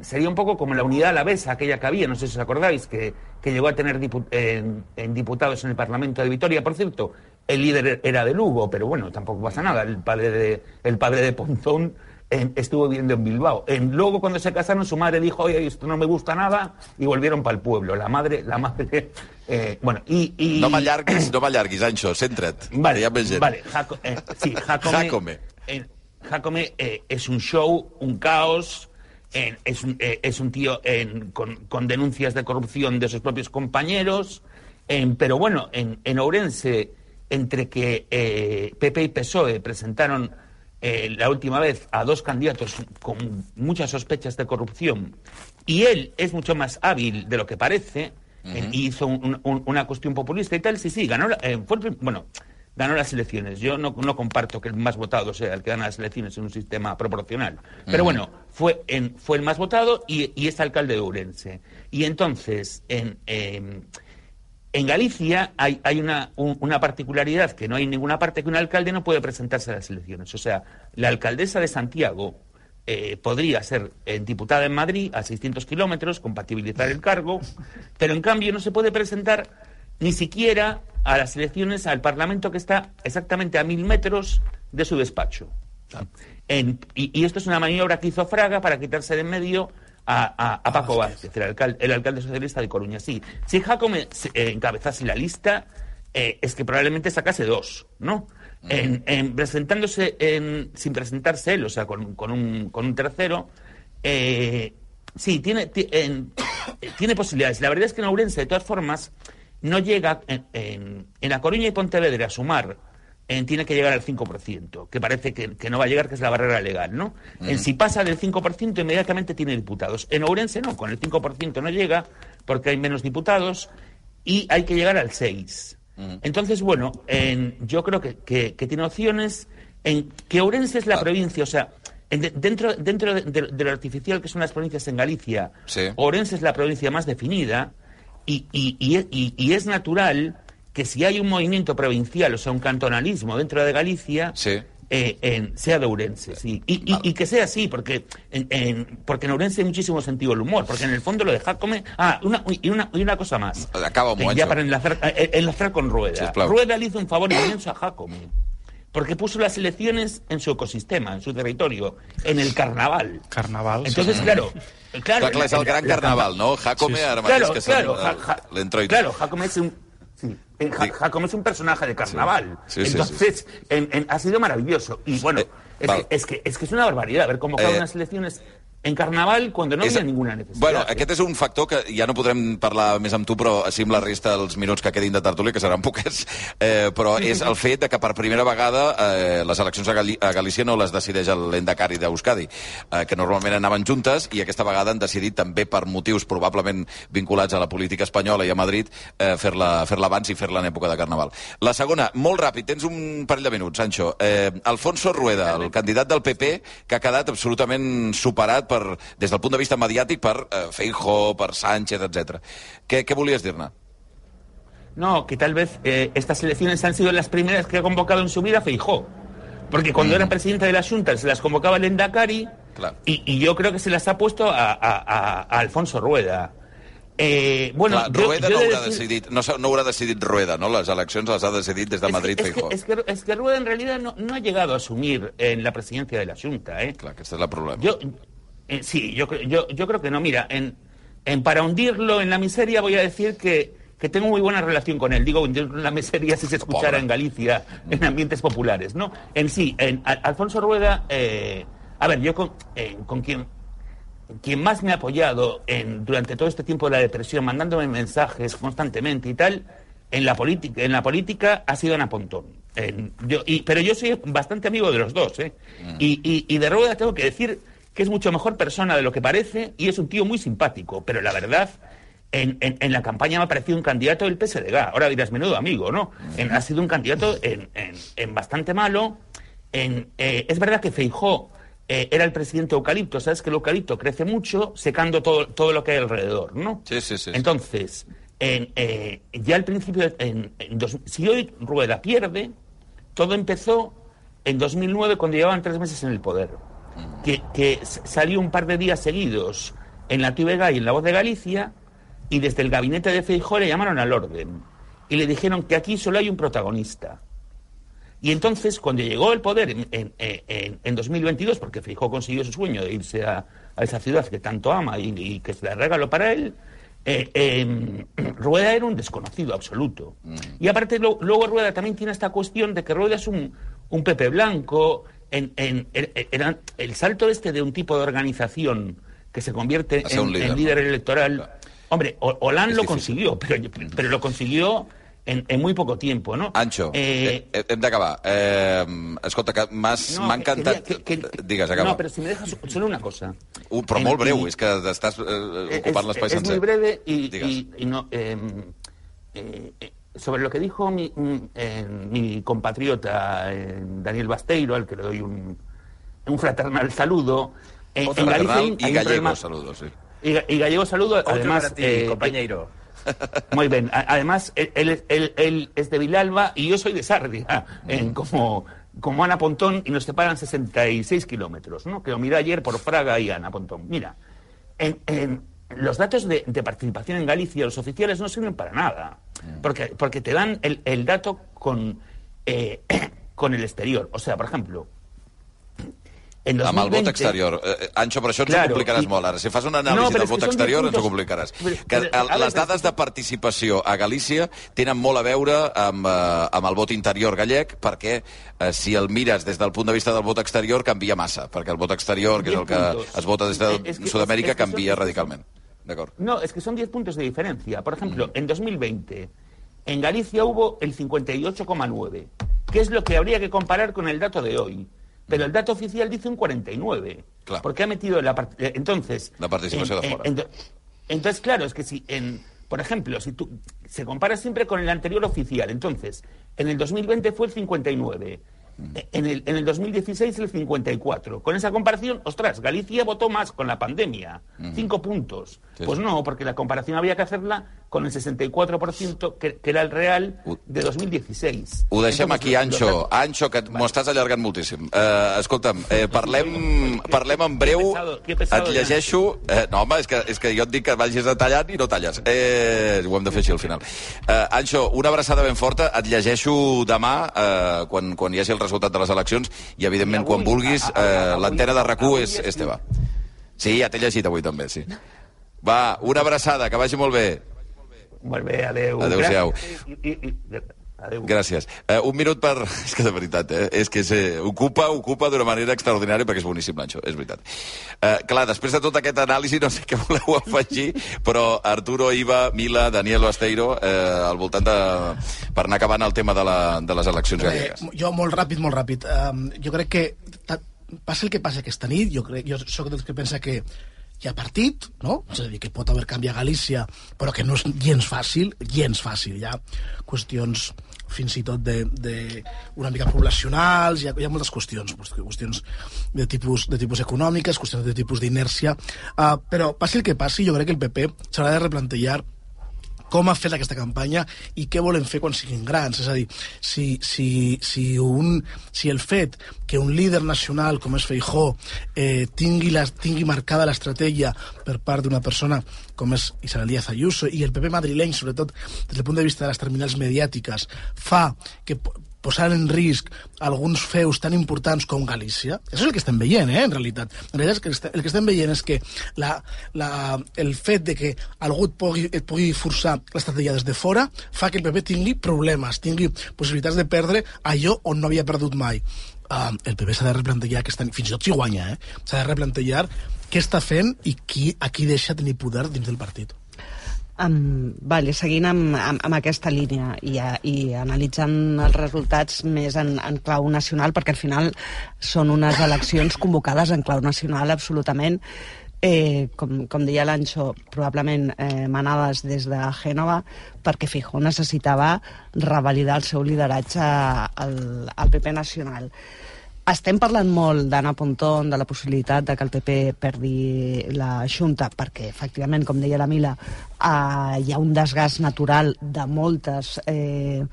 sería un poco como la unidad alavesa, aquella que había, no sé si os acordáis, que, que llegó a tener dipu- en, en diputados en el Parlamento de Vitoria. Por cierto, el líder era de Lugo, pero bueno, tampoco pasa nada. El padre de, el padre de Pontón eh, estuvo viviendo en Bilbao. Luego, cuando se casaron, su madre dijo, oye, esto no me gusta nada, y volvieron para el pueblo. La madre, la madre, eh, bueno, y... y No m'allarguis, no m'allarguis, Anxo, centra't. Vale, hi ha més gent. vale, Jaco- eh, sí, <laughs> Jacome, Jacome. eh, Jacome, eh, es un show, un caos, eh, es, un, eh, es un tío en- con, con denuncias de corrupción de sus propios compañeros, eh, pero bueno, en, en Ourense, entre que eh, PP y PSOE presentaron la última vez a dos candidatos con muchas sospechas de corrupción, y él es mucho más hábil de lo que parece, eh, y hizo un- un- una cuestión populista y tal, sí, sí, ganó, eh, fue el bueno, ganó las elecciones. Yo no, no comparto que el más votado sea el que gana las elecciones en un sistema proporcional. Pero Ujú. bueno, fue, en, fue el más votado y, y es alcalde de Ourense. Y entonces, en, em, en Galicia hay, hay una, un- una particularidad que no hay en ninguna parte que un alcalde no puede presentarse a las elecciones. O sea, la alcaldesa de Santiago eh, podría ser eh, diputada en Madrid a 600 kilómetros, compatibilizar el cargo, pero en cambio no se puede presentar ni siquiera a las elecciones al Parlamento que está exactamente a mil metros de su despacho. En- y, y esto es una maniobra que hizo Fraga para quitarse de en medio a, a- a Paco Vázquez, el alcalde, el alcalde socialista de Coruña. Sí, si Jacome eh, encabezase la lista, eh, es que probablemente sacase dos, ¿no? En, en presentándose en- sin presentarse él, o sea, con, con un, con un tercero, eh, sí, tiene, ti- en- tiene posibilidades. La verdad es que en Ourense, de todas formas, no llega en, en, en A Coruña y Pontevedra a sumar, eh, tiene que llegar al 5%, que parece que, que no va a llegar, que es la barrera legal, ¿no? En si pasa del 5%, inmediatamente tiene diputados. En Ourense no, con el 5% no llega, porque hay menos diputados, y hay que llegar al 6%. Entonces, bueno, en- yo creo que, que- que tiene opciones en que Ourense es la provincia, o sea, en de- dentro, dentro de, de- de lo artificial que son las provincias en Galicia, Ourense es la provincia más definida y, y- y y- y es natural que si hay un movimiento provincial, o sea, un cantonalismo dentro de Galicia, eh, en- sea de Ourense, sí. Y, y- y que sea así, porque en, en- porque en Ourense hay muchísimo sentido del humor, porque en el fondo lo de Jacome... Ah, una, y, una, y una cosa más. Acaba, Eh, Moancho. Ya para enlazar, eh, enlazar con Rueda. Rueda le hizo un favor inmenso a Jacome. Porque puso las elecciones en su ecosistema, en su territorio, en el carnaval. Carnaval. Entonces, sí. claro, claro, Clar, clar, és el gran carnaval, no? Jacome, mateix, Claro, claro, el- Ja- Ja-. Claro, Jacome es un, sí, en Ja- Jacome es un personaje de carnaval. Sí, sí, sí, Entonces, en- en- ha sido maravilloso. Y bueno, es, val. que, es, que, es que es una barbaridad haber convocado Eh, unas elecciones en carnaval cuando no és- había ninguna necesidad. Bueno, aquest és un factor que ja no podrem parlar més amb tu, però així amb la resta dels minuts que quedin de tertúlia, que seran poquets, eh, però és el fet de que per primera vegada eh, les eleccions a, Gali a Galícia no les decideix l'Endacari d'Euskadi, eh, que normalment anaven juntes, i aquesta vegada han decidit també per motius probablement vinculats a la política espanyola i a Madrid eh, fer-la fer abans i fer-la en època de Carnaval. La segona, molt ràpid, tens un parell de minuts, Sancho. Eh, Alfonso Rueda, el candidat del PP, que ha quedat absolutament superat per per, des del punt de vista mediàtic per eh, Feijó, per Sánchez, etc. Què, què volies dir-ne? No, que tal vez eh, estas elecciones han sido las primeras que ha convocado en su vida Feijó. Porque cuando Mm. era presidente de la Junta se las convocaba el Endacari y, y yo creo que se las ha puesto a, a- a- a Alfonso Rueda. Eh, bueno, Clar, Rueda yo no he de haurà decir- decidit, no, no haurà decidit Rueda, no? Les eleccions les ha decidit des de Madrid es, que, Feijó. es, que, es que Rueda en realidad no, no ha llegado a asumir en la presidencia de la Junta. ¿eh? Clar, aquest és el problema. Yo, eh, sí, yo, yo, yo creo que no. Mira, en, en para hundirlo en la miseria voy a decir que, que tengo muy buena relación con él. Digo, hundirlo en la miseria si se escuchara en Galicia, en ambientes populares, ¿no? En sí, en Al- Alfonso Rueda, eh, a ver, yo con, eh, con quien, quien más me ha apoyado en, durante todo este tiempo de la depresión, mandándome mensajes constantemente y tal, en la política, en la política ha sido Ana Pontón. En- yo, y, pero yo soy bastante amigo de los dos, ¿eh? Y, y- y de Rueda tengo que decir que es mucho mejor persona de lo que parece y es un tío muy simpático, pero la verdad, en, en- en la campaña me ha parecido un candidato del PSDG. Ahora dirás, menudo amigo, ¿no? En- ha sido un candidato en, bastante malo. Eh, es verdad que Feijó eh, era el presidente eucalipto, sabes que el eucalipto crece mucho secando todo, todo lo que hay alrededor, ¿no? Sí, sí, sí. Entonces, en, eh, ya al principio, dos- si hoy Rueda pierde, todo empezó en 2009 cuando llevaban tres meses en el poder. Que, salió un par de días seguidos en la TVG y en La Voz de Galicia y desde el gabinete de Feijóo le llamaron al orden y le dijeron que aquí solo hay un protagonista. Y entonces, cuando llegó el poder en, en- en- en 2022, porque Feijóo consiguió su sueño de irse a, a esa ciudad que tanto ama y, y que se la regaló para él, eh, eh, <clears throat> Rueda era un desconocido absoluto. Y aparte, lo- luego Rueda también tiene esta cuestión de que Rueda es un, un Pepe Blanco. En, en- era el salto este de un tipo de organización que se convierte en, líder, electoral. Hombre, Hollande És lo consiguió, pero, pero lo consiguió en, en muy poco tiempo, ¿no? Ancho, Eh, eh, hem d'acabar. Eh, escolta, que m'has- No, m'ha que- encantat... quería- que- que- Digues, acaba. No, pero si me dejas solo una cosa. Uh, però En- molt breu, y- és que estàs eh, ocupant l'espai es sencer. muy breve Digues. y no, eh, eh, eh, sobre lo que dijo mi, mm, eh, mi compatriota eh, Daniel Basteiro, al que le doy un, un fraternal saludo. En, Otro en Galicia y hay gallego, problema- saludos, sí. y, ga- y gallego saludo, Otro además... ti, eh, compañero. muy bien. Además, él, él- él- él es de Vilalba y yo soy de Sarria, en como, como Ana Pontón, y nos separan 66 kilómetros, ¿no? Que lo miré ayer por Fraga y Ana Pontón. Mira, en, en los datos de, de participación en Galicia, los oficiales no sirven para nada, porque, porque te dan el, el dato con, eh, <clears throat> con el exterior. O sea, por ejemplo, en Amb el vot 2020 exterior. Eh, eh, Anxo, per això ens Claro, ho complicaràs i- molt ara. Si fas una No, anàlisi però del vot són exterior, ens ho complicaràs. Però- Que però, el, les dades de participació a Galícia tenen molt a veure amb, eh, amb el vot interior gallec, perquè eh, si el mires des del punt de vista del vot exterior, canvia massa, perquè el vot exterior, que és el que es vota des de Eh, que- Sud-amèrica, que són- canvia radicalment. D'acord. No, es que son 10 puntos de diferencia. Por Mm. ejemplo, en 2020, en Galicia hubo el 58,9, que es lo que habría que comparar con el dato de hoy. Pero el dato oficial dice un 49. Claro. Porque ha metido la part- eh, entonces La participación de en- en- en- entonces claro, es que si en por ejemplo, si tú se compara siempre con el anterior oficial, entonces en el 2020 fue el 59. En el, en el 2016 el 54. Con esa comparación, ostras, Galicia votó más con la pandemia. Cinco puntos. Sí, pues sí. no, porque la comparación había que hacerla con el 64% que, que era el real de 2016. Ho deixem Entonces, aquí, Ancho. Ancho, que m'ho estàs allargant moltíssim. Uh, escolta'm, eh, parlem, parlem en breu. Et llegeixo... Eh, no, home, és que, és que jo et dic que vagis tallant i no talles. Eh, ho hem de fer així al final. Uh, Ancho, una abraçada ben forta. Et llegeixo demà, uh, quan, quan hi hagi el resultat de les eleccions, i evidentment, quan vulguis, uh, l'antena de rac és, és teva. Sí, ja t'he llegit avui també, sí. Va, una abraçada, que vagi molt bé. Molt bé, adeu. Adéu-siau. Adeu. Gràcies. Uh, un minut per... <laughs> És que de veritat, eh? És que se... ocupa, ocupa d'una manera extraordinària perquè és boníssim, l'Anxo, és veritat. Uh, clar, després de tot aquest anàlisi, no sé què voleu afegir, però Arturo, Iva, Mila, Daniel Basteiro, eh, al voltant de... per anar acabant el tema de, la, de les eleccions Eh, gallegues. jo, molt ràpid, molt ràpid. Um, jo crec que passi el que passi aquesta nit, jo, crec, jo sóc dels que pensa que hi ha partit, no? És a dir, que pot haver canvi a Galícia, però que no és gens fàcil, gens fàcil. Hi ha qüestions fins i tot de, de una mica poblacionals, hi ha, hi ha moltes qüestions, qüestions de tipus, de tipus econòmiques, qüestions de tipus d'inèrcia, uh, però passi el que passi, jo crec que el PP s'haurà de replantejar com ha fet aquesta campanya i què volen fer quan siguin grans. És a dir, si, si, si, un, si el fet que un líder nacional com és Feijó eh, tingui, la, tingui marcada l'estratègia per part d'una persona com és Isabel Díaz Ayuso i el PP madrileny, sobretot des del punt de vista de les terminals mediàtiques, fa que posar en risc alguns feus tan importants com Galícia. Això és el que estem veient, eh, en realitat. En realitat el que, el que estem veient és que la, la, el fet de que algú et pugui, et pugui forçar l'estratègia des de fora fa que el PP tingui problemes, tingui possibilitats de perdre allò on no havia perdut mai. Uh, el PP s'ha de replantejar aquesta, fins i tot si guanya, eh? s'ha de replantejar què està fent i qui, a qui deixa tenir poder dins del partit. Um, vale, seguint amb, amb, amb aquesta línia i, a, i analitzant els resultats més en, en clau nacional, perquè al final són unes eleccions convocades en clau nacional absolutament, eh, com, com deia l'Anxo, probablement eh, manades des de Gènova, perquè Fijó necessitava revalidar el seu lideratge al, al PP nacional. Estem parlant molt d'Anna Pontón, de la possibilitat de que el PP perdi la Junta, perquè, efectivament, com deia la Mila, eh, hi ha un desgast natural de moltes... Eh,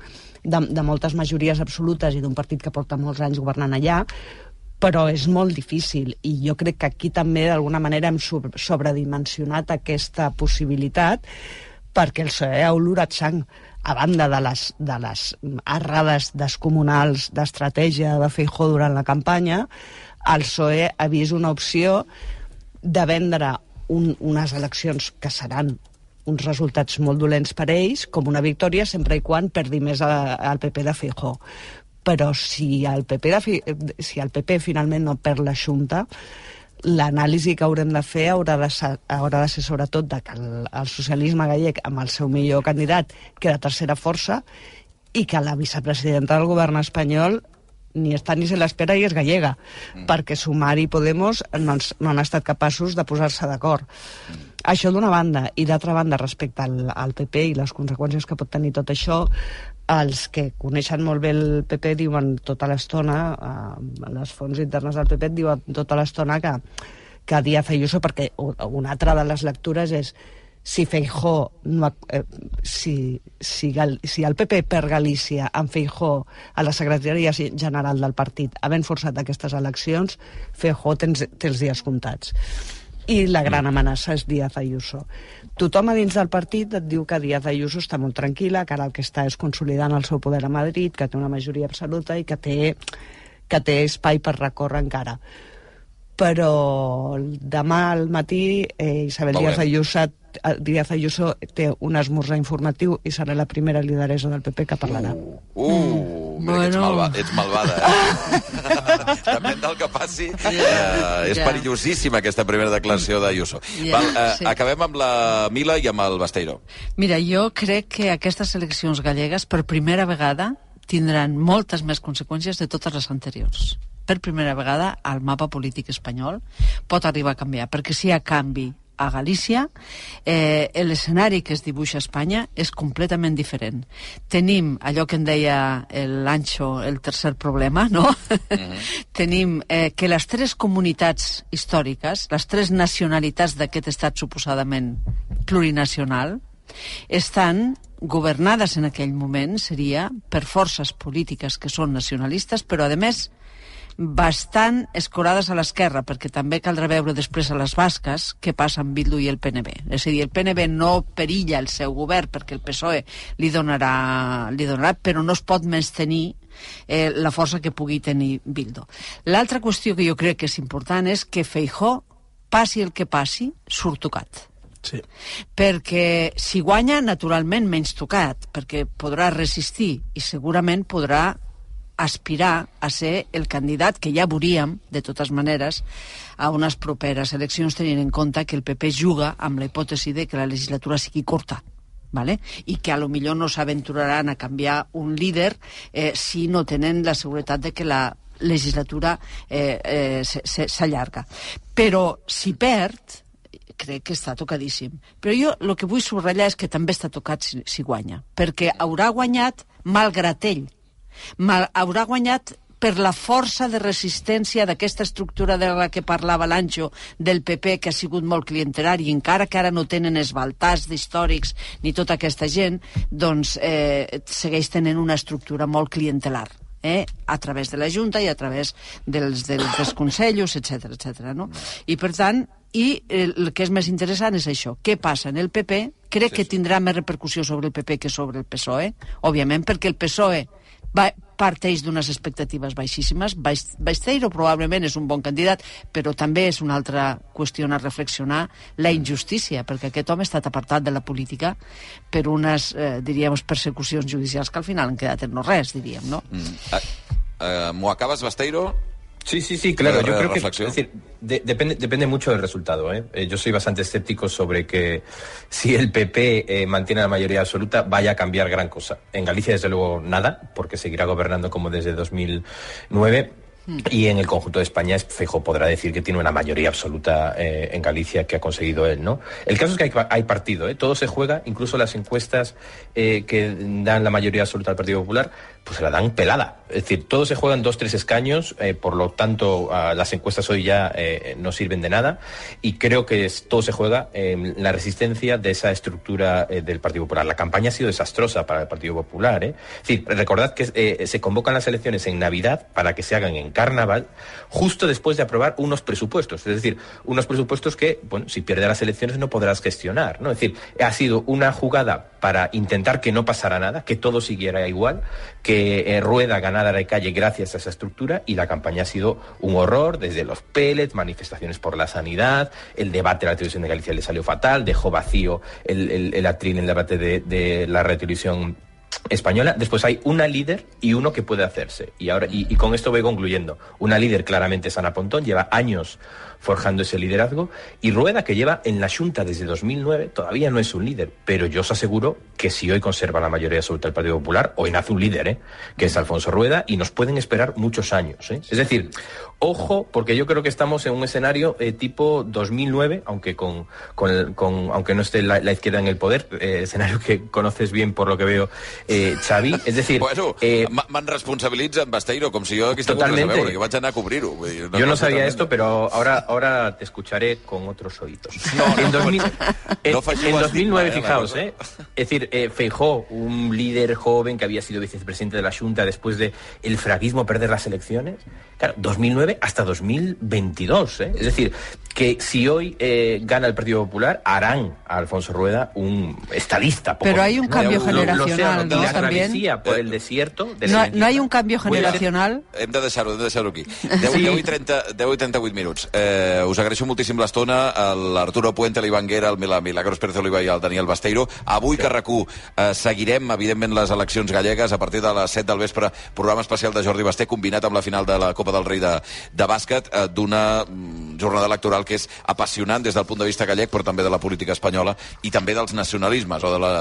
de, de moltes majories absolutes i d'un partit que porta molts anys governant allà, però és molt difícil. I jo crec que aquí també d'alguna manera hem sobredimensionat aquesta possibilitat perquè el PSOE ha olorat sang a banda de les, de les errades descomunals d'estratègia de Feijó durant la campanya, el PSOE ha vist una opció de vendre un, unes eleccions que seran uns resultats molt dolents per ells, com una victòria sempre i quan perdi més al PP de Feijó. Però si el PP, de, si el PP finalment no perd la Junta, l'anàlisi que haurem de fer haurà de ser, haurà de ser sobretot de que el, el socialisme gallec amb el seu millor candidat queda tercera força i que la vicepresidenta del govern espanyol ni està ni se l'espera i és gallega, mm. perquè Sumar i Podemos no, no han estat capaços de posar-se d'acord. Mm. Això d'una banda, i d'altra banda, respecte al, al PP i les conseqüències que pot tenir tot això, els que coneixen molt bé el PP diuen tota l'estona, eh, les fonts internes del PP diuen tota l'estona que, que Díaz Ayuso, perquè una altra de les lectures és si Feijó no, eh, si, si, Gal, si el PP per Galícia amb Feijó a la secretaria general del partit havent forçat aquestes eleccions, Feijó tens, tens dies comptats i la gran amenaça és Díaz Ayuso. Tothom a dins del partit et diu que Díaz Ayuso està molt tranquil·la, que ara el que està és consolidant el seu poder a Madrid, que té una majoria absoluta i que té, que té espai per recórrer encara. Però demà al matí eh, Isabel Díaz Ayuso Díaz Ayuso té un esmorzar informatiu i serà la primera lideresa del PP que parlarà. Uh, uh mira bueno. que ets, malva, ets malvada. Eh? <laughs> Depèn del que passi. Yeah. Uh, és yeah. perillosíssima aquesta primera declaració d'Ayuso. Yeah. Val, uh, sí. Acabem amb la Mila i amb el Basteiro. Mira, jo crec que aquestes eleccions gallegues per primera vegada tindran moltes més conseqüències de totes les anteriors per primera vegada el mapa polític espanyol pot arribar a canviar, perquè si hi ha canvi a Galícia, eh, l'escenari que es dibuixa a Espanya és completament diferent. Tenim allò que en deia l'Anxo, el tercer problema, no? Uh mhm. -huh. <laughs> Tenim eh, que les tres comunitats històriques, les tres nacionalitats d'aquest estat suposadament plurinacional, estan governades en aquell moment, seria, per forces polítiques que són nacionalistes, però, a més, bastant escorades a l'esquerra, perquè també caldrà veure després a les basques què passa amb Bildu i el PNB. És a dir, el PNB no perilla el seu govern perquè el PSOE li donarà, li donarà però no es pot menys tenir eh, la força que pugui tenir Bildu. L'altra qüestió que jo crec que és important és que Feijó, passi el que passi, surt tocat. Sí. Perquè si guanya, naturalment, menys tocat, perquè podrà resistir i segurament podrà aspirar a ser el candidat que ja veuríem, de totes maneres, a unes properes eleccions, tenint en compte que el PP juga amb la hipòtesi de que la legislatura sigui curta. ¿vale? i que a lo millor no s'aventuraran a canviar un líder eh, si no tenen la seguretat de que la legislatura eh, eh, s'allarga. Però si perd, crec que està tocadíssim. Però jo el que vull subratllar és que també està tocat si, si guanya, perquè haurà guanyat malgrat ell. Mal, haurà guanyat per la força de resistència d'aquesta estructura de la que parlava l'Anjo del PP, que ha sigut molt clientelari, i encara que ara no tenen esbaltats d'històrics ni tota aquesta gent, doncs eh, segueix tenint una estructura molt clientelar eh, a través de la Junta i a través dels, dels, dels consells, etc etc. no? I, per tant, i el que és més interessant és això. Què passa en el PP? Crec sí, que tindrà més repercussió sobre el PP que sobre el PSOE, òbviament, perquè el PSOE va, parteix d'unes expectatives baixíssimes. Besteiro probablement és un bon candidat, però també és una altra qüestió a reflexionar la injustícia, perquè aquest home ha estat apartat de la política per unes, eh, diríem, persecucions judicials que al final han quedat en no res, diríem, no? Mm. Uh, uh, M'ho acabes, Besteiro? Sí, sí, sí, claro. Yo creo que es decir, de, depende, depende mucho del resultado. ¿eh? ¿eh? yo soy bastante escéptico sobre que si el PP eh, mantiene la mayoría absoluta vaya a cambiar gran cosa. En Galicia, desde luego, nada, porque seguirá gobernando como desde 2009. Hmm. Y en el conjunto de España, Fejo podrá decir que tiene una mayoría absoluta eh, en Galicia que ha conseguido él, ¿no? El caso es que hay, hay partido, ¿eh? todo se juega, incluso las encuestas eh, que dan la mayoría absoluta al Partido Popular pues se la dan pelada. Es decir, todo se juega en dos, tres escaños, eh, por lo tanto, uh, las encuestas hoy ya eh, no sirven de nada y creo que todo se juega en la resistencia de esa estructura eh, del Partido Popular. La campaña ha sido desastrosa para el Partido Popular. Es decir, recordad que se convocan las elecciones en Navidad para que se hagan en Carnaval, justo después de aprobar unos presupuestos. Es decir, unos presupuestos que, bueno, si pierde las elecciones no podrás gestionar. ¿no? Es decir, ha sido una jugada para intentar que no pasara nada, que todo siguiera igual, que eh, Rueda ganara de calle gracias a esa estructura y la campaña ha sido un horror, desde los pellets, manifestaciones por la sanidad, el debate de la televisión de Galicia le salió fatal, dejó vacío el, el, atril en el debate de, la red televisión española. Después hay una líder y uno que puede hacerse. Y ahora y, y, con esto voy concluyendo. Una líder claramente es Ana Pontón, lleva años forjando ese liderazgo y Rueda que lleva en la Junta desde 2009 todavía no es un líder, pero yo os aseguro que si hoy conserva la mayoría absoluta del Partido Popular, hoy nace un líder, ¿eh? que es Alfonso Rueda y nos pueden esperar muchos años. ¿eh? Es decir, ojo, porque yo creo que estamos en un escenario eh, tipo 2009, aunque con, con, con aunque no esté la, la, izquierda en el poder, eh, escenario que conoces bien por lo que veo, Xavi. Es decir, bueno, eh, me'n responsabilitza en Basteiro, com si totalmente. cosa veure, que vaig anar a cobrir-ho. No yo no sabía esto, pero ahora, ahora te escucharé con otros oídos. No, en, 2000, en, no en 2009, fijaos, ¿eh? es decir, eh, Feijó, un líder joven que había sido vicepresidente de la Junta después de el fraguismo perder las elecciones, claro, 2009 hasta 2022, ¿eh? es decir, que si hoy eh, gana el Partido Popular, harán a Alfonso Rueda un estadista. Pero hay un cambio generacional, lo, ¿no? También. por el desierto. De no, no hay un cambio generacional. Hem de deixar-ho, hem de deixar-ho aquí. <laughs> 10, sí. 10, i 30, 10 i 38 minuts. Eh, us agraeixo moltíssim l'estona a l'Arturo Puente, l'Ivan Guerra, el Milagros Pérez Oliva i el Daniel Basteiro. Avui, sí. que eh, seguirem, evidentment, les eleccions gallegues a partir de les 7 del vespre, programa especial de Jordi Basté, combinat amb la final de la Copa del Rei de, de bàsquet, eh, d'una mm, jornada electoral que és apassionant des del punt de vista gallec, però també de la política espanyola i també dels nacionalismes o de, la,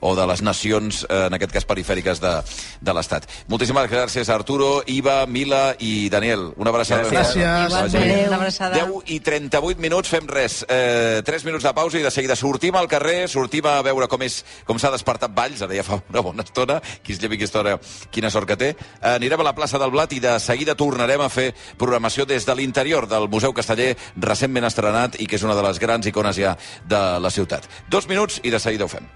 o de les nacions, eh, en aquest cas perifèriques de, de l'Estat. Moltíssimes gràcies a Arturo, Iva, Mila i Daniel. Una abraçada. Gràcies. gràcies. Una abraçada. 10 i 38 minuts, fem res. Eh, 3 minuts de pausa i de seguida sortim al carrer, sortim a veure com és com s'ha despertat Valls, ara ja fa una bona estona, qui es llevi aquesta hora, quina sort que té. Eh, anirem a la plaça del Blat i de seguida tornarem a fer programació des de l'interior del Museu Casteller, recentment estrenat i que és una de les grans icones ja de la ciutat. Dos minuts i de seguida ho fem.